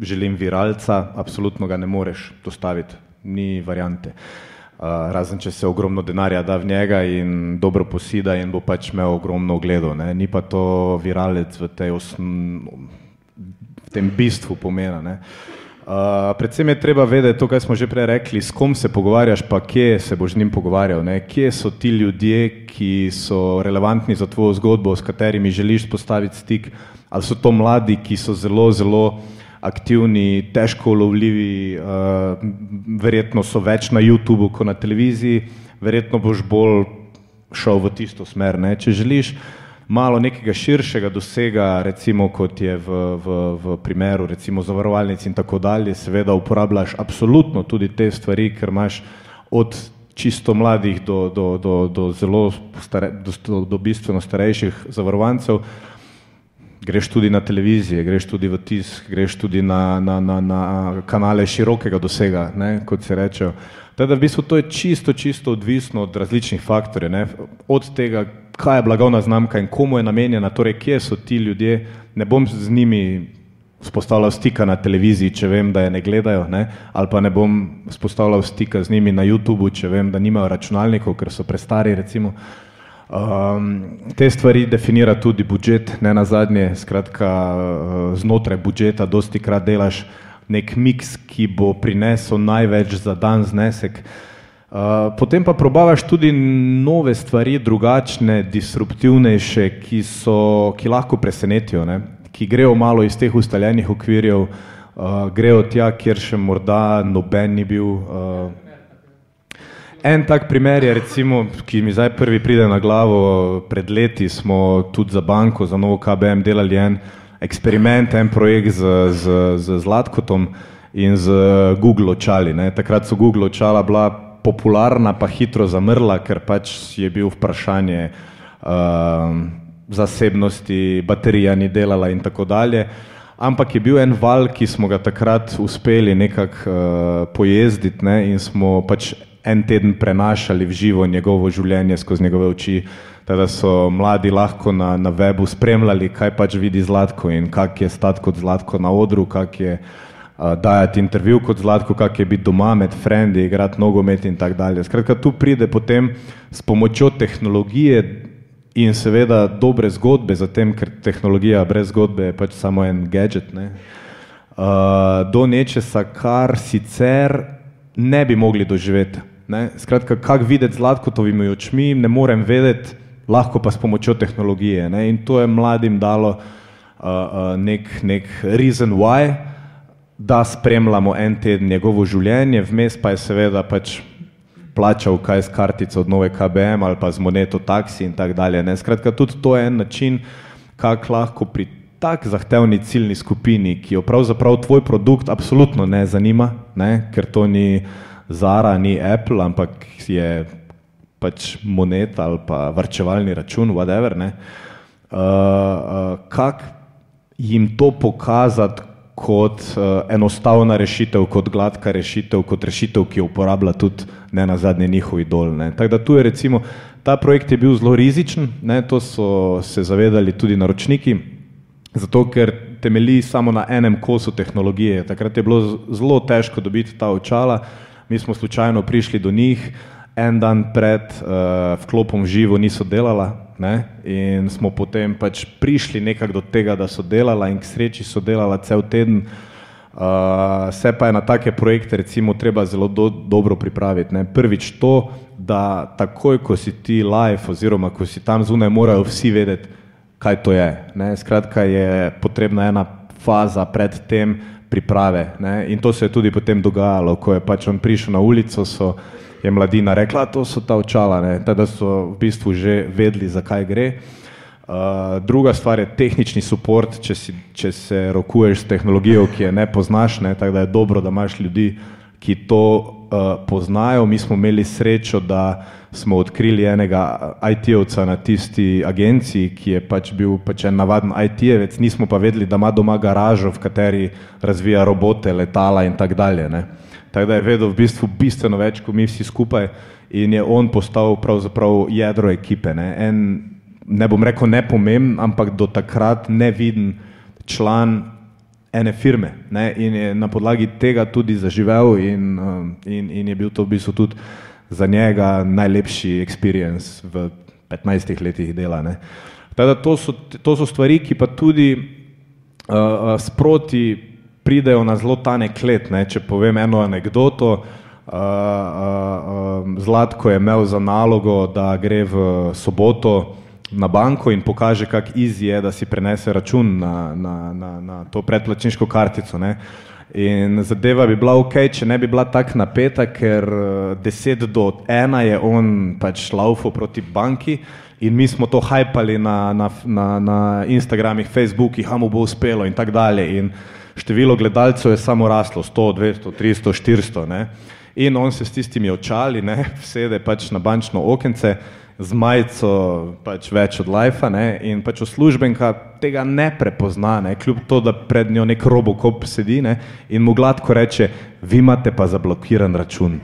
želim viralca, absolutno ga ne moreš dostaviti, ni variante. Uh, razen, če se ogromno denarja da v njega in dobro posida in bo pač imel ogromno ogledov. Ni pa to viralec v, osn... v tem bistvu pomena. Ne. Uh, predvsem je treba vedeti to, kar smo že prej rekli, s kom se pogovarjaš, pa kje se boš z njim pogovarjal. Ne. Kje so ti ljudje, ki so relevantni za tvojo zgodbo, s katerimi želiš postaviti stik, ali so to mladi, ki so zelo, zelo aktivni, težko ulovljivi, uh, verjetno so več na YouTubu kot na televiziji, verjetno boš bolj šel v tisto smer. Ne? Če želiš malo nekega širšega dosega, recimo kot je v, v, v primeru recimo zavarovalnic in tako dalje, seveda uporabljaš absolutno tudi te stvari, ker imaš od čisto mladih do, do, do, do zelo stare, do, do bistveno starejših zavarovancev, greš tudi na televizije, greš tudi v tisk, greš tudi na, na, na, na kanale širokega dosega, ne, kot se reče. Teda v bistvu to je čisto, čisto odvisno od različnih faktorjev, ne, od tega, kaj je blagovna znamka in komu je namenjena, torej kje so ti ljudje, ne bom z njimi spostavljal stika na televiziji, če vem, da je ne gledajo, ne, ali pa ne bom spostavljal stika z njimi na YouTubu, če vem, da nimajo računalnikov, ker so prestari, recimo. Um, te stvari definira tudi budžet, ne na zadnje, skratka, uh, znotraj budžeta dosti krat delaš nek miks, ki bo prinesel največ za dan znesek. Uh, potem pa probavaš tudi nove stvari, drugačne, disruptivnejše, ki, so, ki lahko presenetijo, ne? ki grejo malo iz teh ustaljenih okvirjev, uh, grejo tja, kjer še morda noben ni bil. Uh, En tak primer je, recimo, ki mi zdaj prvi pride na glavo, pred leti smo tudi za banko, za novo KBM delali en eksperiment, en projekt z, z, z Zlatkotom in z Google očali. Ne. Takrat so Google očala bila popularna, pa hitro zamrla, ker pač je bil vprašanje uh, zasebnosti, baterija ni delala in tako dalje. Ampak je bil en val, ki smo ga takrat uspeli nekako uh, pojezditi ne, in smo pač en teden prenašali v živo njegovo življenje skozi njegove oči. Teda so mladi lahko na, na webu spremljali, kaj pač vidi Zlatko in kak je stat kot Zlatko na odru, kak je uh, dajati intervju kot Zlatko, kak je biti doma med frendi, igrati nogomet in tako dalje. Skratka, tu pride potem s pomočjo tehnologije in seveda dobre zgodbe, zatem, ker tehnologija brez zgodbe je pač samo en gadget, ne, uh, do nečesa, kar sicer ne bi mogli doživeti. Ne. Skratka, kak videti z Latkotovimi očmi, ne morem vedeti, lahko pa s pomočjo tehnologije. Ne. In to je mladim dalo uh, uh, nek, nek reason why, da spremljamo en teden njegovo življenje, vmes pa je seveda pač plačal kaj s kartico od nove KBM ali pa z moneto taksi in tako dalje. Ne. Skratka, tudi to je en način, kak lahko pri tak zahtevni ciljni skupini, ki jo pravzaprav tvoj produkt absolutno ne zanima, ne, ker to ni Zara, ni Apple, ampak je pač moneta ali pa varčevalni račun, whatever, ne, uh, uh, kak jim to pokazati kot uh, enostavna rešitev, kot gladka rešitev, kot rešitev, ki jo uporablja tudi ne na zadnje njihov idol. Ne. Tako da tu je recimo, ta projekt je bil zelo rizičen, ne, to so se zavedali tudi naročniki, zato ker temelji samo na enem kosu tehnologije. Takrat je bilo zelo težko dobiti ta očala, mi smo slučajno prišli do njih, en dan pred uh, vklopom živo niso delala ne? in smo potem pač prišli nekako do tega, da so delala in k sreči so delala cel teden. Uh, se pa je na take projekte recimo treba zelo do, dobro pripraviti. Ne? Prvič to, da takoj, ko si ti live oziroma ko si tam zunaj, morajo vsi vedeti, kaj to je. Ne? Skratka je potrebna ena faza pred tem priprave. Ne? In to se je tudi potem dogajalo, ko je pač on prišel na ulico, so je mladina rekla, to so ta očala, ne? da so v bistvu že vedeli, zakaj gre. Uh, druga stvar je tehnični support, če, si, če se rokuješ s tehnologijo, ki je ne poznaš, ne? tako da je dobro, da imaš ljudi, ki to uh, poznajo. Mi smo imeli srečo, da smo odkrili enega IT-ovca na tisti agenciji, ki je pač bil pač en navaden IT-evec, nismo pa vedeli, da ima doma garažo, v kateri razvija robote, letala in tako dalje. Ne? Tako da je vedel v bistvu bistveno več kot mi vsi skupaj in je on postal pravzaprav jedro ekipe. Ne, en, ne bom rekel nepomemben, ampak do takrat neviden član ene firme ne, in je na podlagi tega tudi zaživel in, um, in, in je bil to v bistvu tudi za njega najlepši experience v 15 letih dela. Ne. Tako da to so, to so stvari, ki pa tudi uh, uh, sproti pridejo na zelo tanek let. Ne? Če povem eno anegdoto, uh, uh, uh, Zlatko je imel za nalogo, da gre v soboto na banko in pokaže, kak izi je, da si prenese račun na, na, na, na to predplačniško kartico. Ne? In zadeva bi bila ok, če ne bi bila tako napeta, ker 10 do 1 je on pač laufo proti banki in mi smo to hajpali na, na, na, na Instagramih, Facebookih, a mu bo uspelo in tako dalje. Število gledalcev je samo raslo, 100, 200, 300, 400. Ne? In on se s tistimi očali, ne, sede pač na bančno okence, z majico pač več od lajfa ne, in pač uslužbenka tega ne prepozna, ne, kljub to, da pred njo nek robokop sedi ne, in mu gladko reče, vi imate pa zablokiran račun.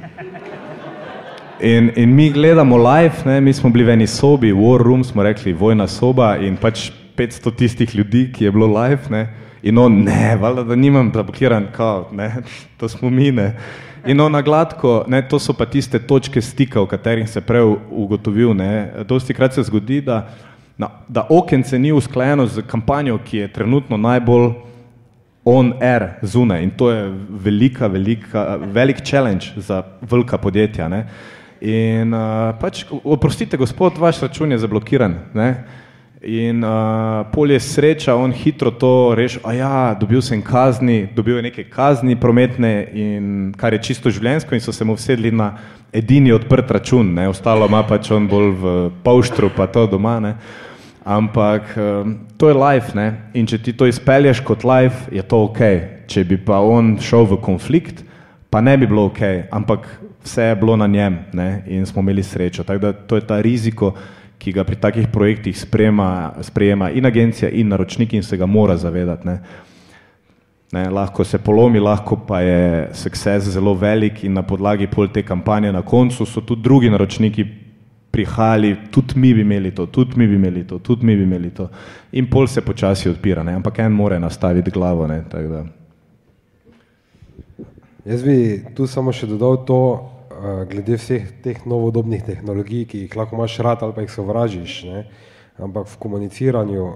In, in mi gledamo live, ne, mi smo bili v eni sobi, war room smo rekli, vojna soba in pač 500 tistih ljudi, ki je bilo live, ne, In on, ne, valjda, da nimam zablokiran, kao, ne, to smo mi, ne. In on na gladko, ne, to so pa tiste točke stika, v katerih se prej ugotovil, ne. Dosti krat se zgodi, da, na, da okence ni usklajeno z kampanjo, ki je trenutno najbolj on air zune in to je velika, velika, velik challenge za velika podjetja, ne. In uh, pač, oprostite, gospod, vaš račun je zablokiran, ne. In uh, pol je sreča, on hitro to reši, a ja, dobil sem kazni, dobil je neke kazni prometne in kar je čisto življenjsko in so se mu vsedli na edini odprt račun, ne, ostalo ima pač on bolj v polštru pa to doma, ne. Ampak um, to je life, ne, in če ti to izpelješ kot life, je to ok. Če bi pa on šel v konflikt, pa ne bi bilo ok, ampak vse je bilo na njem, ne, in smo imeli srečo. Tako da to je ta riziko, ki ga pri takih projektih sprejema, sprejema in agencija in naročnik in se ga mora zavedati. Ne. Ne, lahko se polomi, lahko pa je sukces zelo velik in na podlagi pol te kampanje na koncu so tudi drugi naročniki prihajali, tudi mi bi imeli to, tudi mi bi imeli to, tudi mi bi imeli to. In pol se počasi odpira, ne, ampak en more nastaviti glavo. Ne, Jaz bi tu samo še dodal to, glede vseh teh novodobnih tehnologij, ki jih lahko imaš rad ali pa jih sovražiš, ne? ampak v komuniciranju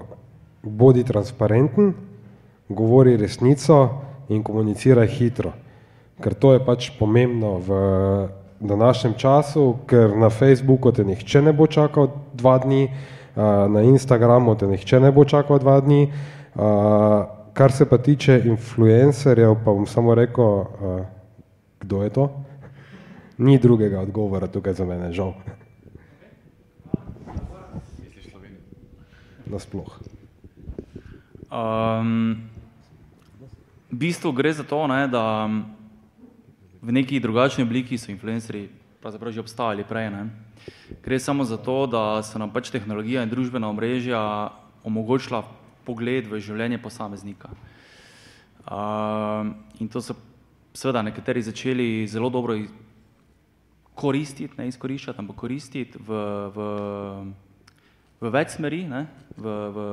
bodi transparenten, govori resnico in komuniciraj hitro, ker to je pač pomembno v današnjem času, ker na Facebooku te nihče ne bo čakal dva dni, na Instagramu te nihče ne bo čakal dva dni, kar se pa tiče influencerjev, pa bom samo rekel, kdo je to? Ni drugega odgovora tukaj za mene, žal. Nasploh. Um, v bistvu gre za to, ne, da v neki drugačni obliki so influencerji pravzaprav že obstajali prej. Ne. Gre samo za to, da so nam pač tehnologija in družbena omrežja omogočila pogled v življenje posameznika. Um, in to so seveda nekateri začeli zelo dobro koristiti, ne izkoriščati, ampak koristiti v, v, v več smeri, ne, v, v,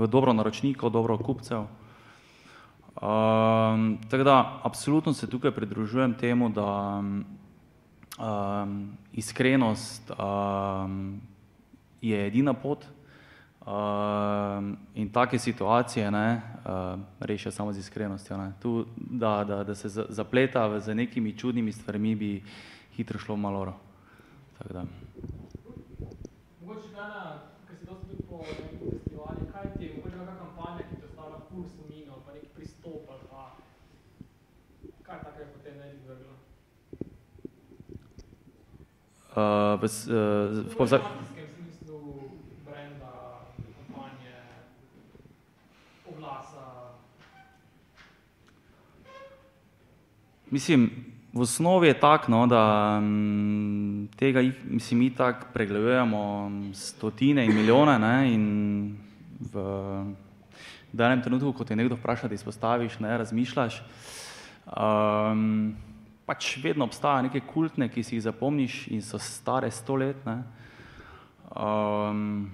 v dobro naročnikov, dobro kupcev. Um, tako da, absolutno se tukaj pridružujem temu, da um, iskrenost um, je edina pot um, in take situacije ne, um, rešijo samo z iskrenostjo. Ne. Tu, da, da, da se zapleta z nekimi čudnimi stvarmi, bi, hitro šlo v maloro. Mogoče dana, ker si dosti tudi po festivalih, kaj ti je, mogoče kakšna kampanja, ki te ostala ful spominov, pa neki pristop ali pa kaj takega potem ne bi vrglo? Uh, v, uh, v, v, v smislu brenda, kampanje, oglasa. Mislim, v osnovi je tako, no, da m, tega mislim, mi tako pregledujemo stotine in milijone ne, in v danem trenutku, ko te nekdo vpraša, da izpostaviš, ne, razmišljaš, um, pač vedno obstaja neke kultne, ki si jih zapomniš in so stare sto let. Ne. Um,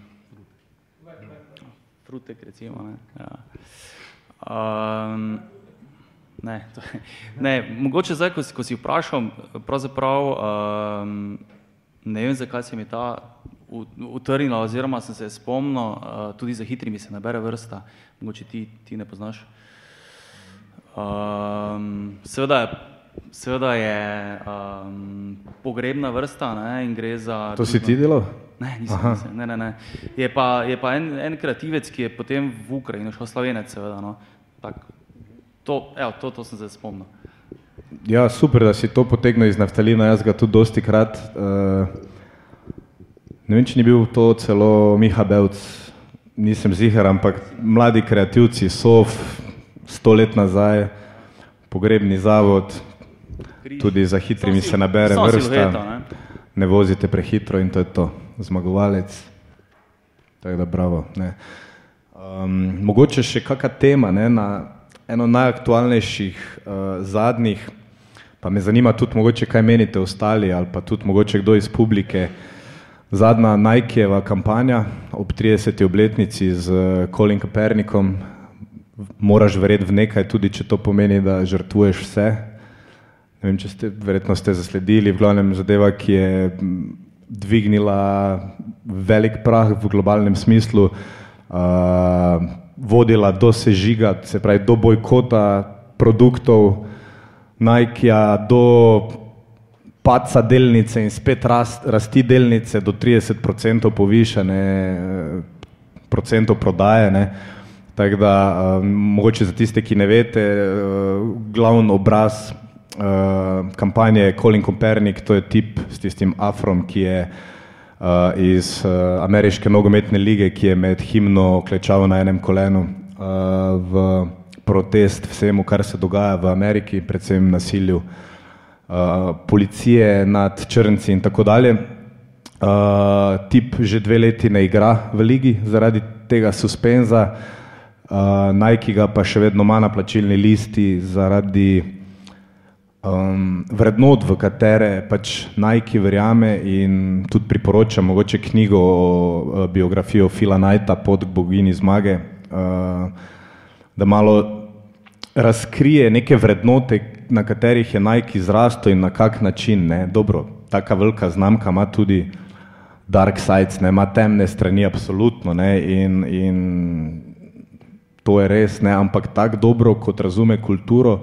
frutek recimo. Ne, ja. um, Ne, to, ne, mogoče zdaj, ko, ko si vprašal, pravzaprav um, ne vem, zakaj se mi ta utrnila, oziroma sem se spomnil, uh, tudi za hitrimi se nabere vrsta, mogoče ti, ti ne poznaš. Um, seveda je, seveda je um, pogrebna vrsta ne, in gre za... To si ti delal? Ne, nisem, nisem, ne, ne, ne. Je pa, je pa en, en kreativec, ki je potem v Ukrajino šel slovenec, seveda, no, tako. To, evo, to, to sem se spomnil. Ja, super, da si to potegnil iz naftalina, jaz ga tudi dosti krat. Uh, ne vem, če ni bil to celo Miha Belc, nisem zihar, ampak mladi kreativci so sto let nazaj, pogrebni zavod, tudi za hitrimi se nabere vrsta, ne? ne vozite prehitro in to je to, zmagovalec. Tako da bravo. Ne. Um, mogoče še kakšna tema ne, na eno najaktualnejših uh, zadnjih, pa me zanima tudi mogoče, kaj menite ostali ali pa tudi mogoče kdo iz publike. Zadnja Nikeeva kampanja ob 30. obletnici z uh, Colin Kaepernickom, moraš verjeti v nekaj, tudi če to pomeni, da žrtvuješ vse. Ne vem, če ste, verjetno ste zasledili, v glavnem zadeva, ki je dvignila velik prah v globalnem smislu. Uh, vodila do sežiga, se pravi do bojkota produktov Nike-a, do paca delnice in spet rast, rasti delnice do 30% povišene. procentov prodaje. Ne. Tako da, um, mogoče za tiste, ki ne veste, uh, glavni obraz uh, kampanje je Colin Copernic, to je tip s tistim afrom, ki je uh, iz uh, ameriške nogometne lige, ki je med himno klečal na enem kolenu uh, v protest vsemu, kar se dogaja v Ameriki, predvsem nasilju policije nad črnci in tako dalje. Tip že dve leti ne igra v ligi zaradi tega suspenza, Nike ga pa še vedno ima na plačilni listi zaradi um, vrednot, v katere pač Nike verjame in tudi priporoča mogoče knjigo o uh, biografijo Fila Knighta pod bogini zmage, uh, da malo razkrije neke vrednote, na katerih je Nike izrastel in na kak način. Ne. Dobro, taka velika znamka ima tudi dark sides, ne, ima temne strani, absolutno, ne, in, in to je res, ne, ampak tako dobro, kot razume kulturo,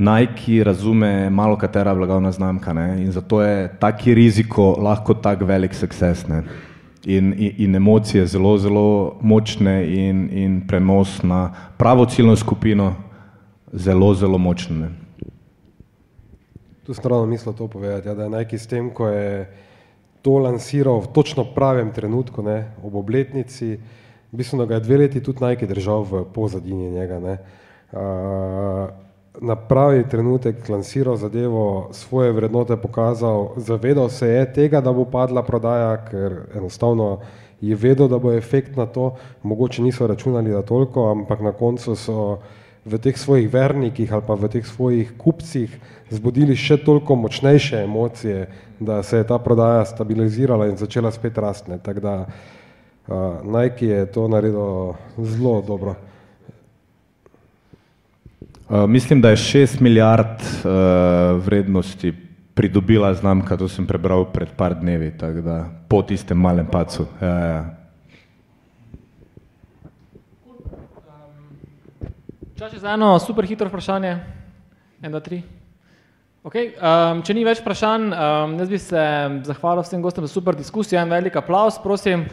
Nike razume malo katera blagovna znamka ne, in zato je taki riziko lahko tak velik sukces. Ne. In, in, in emocije zelo, zelo močne in, in prenos na pravo ciljno skupino zelo, zelo močne. Ne. Tu strano mislil to povedati, ja, da je Nike s tem, ko je to lansiral v točno pravem trenutku, ne, ob obletnici, mislim, da ga je dve leti tudi Nike držal v pozadini njega. Ne. Uh, na pravi trenutek lansiral zadevo, svoje vrednote pokazal, zavedal se je tega, da bo padla prodaja, ker enostavno je vedel, da bo efekt na to, mogoče niso računali da toliko, ampak na koncu so v teh svojih vernikih ali pa v teh svojih kupcih zbudili še toliko močnejše emocije, da se je ta prodaja stabilizirala in začela spet rastne. Tako da uh, Nike je to naredil zelo dobro. Uh, mislim, da je 6 milijard uh, vrednosti pridobila znamka, to sem prebral pred par dnevi, tako da po tistem malem pacu. Ja, ja. Čas je za eno super hitro vprašanje. En, dva, tri. Okay, um, če ni več vprašanj, um, jaz bi se zahvalil vsem gostom za super diskusijo. En velik aplaus, prosim.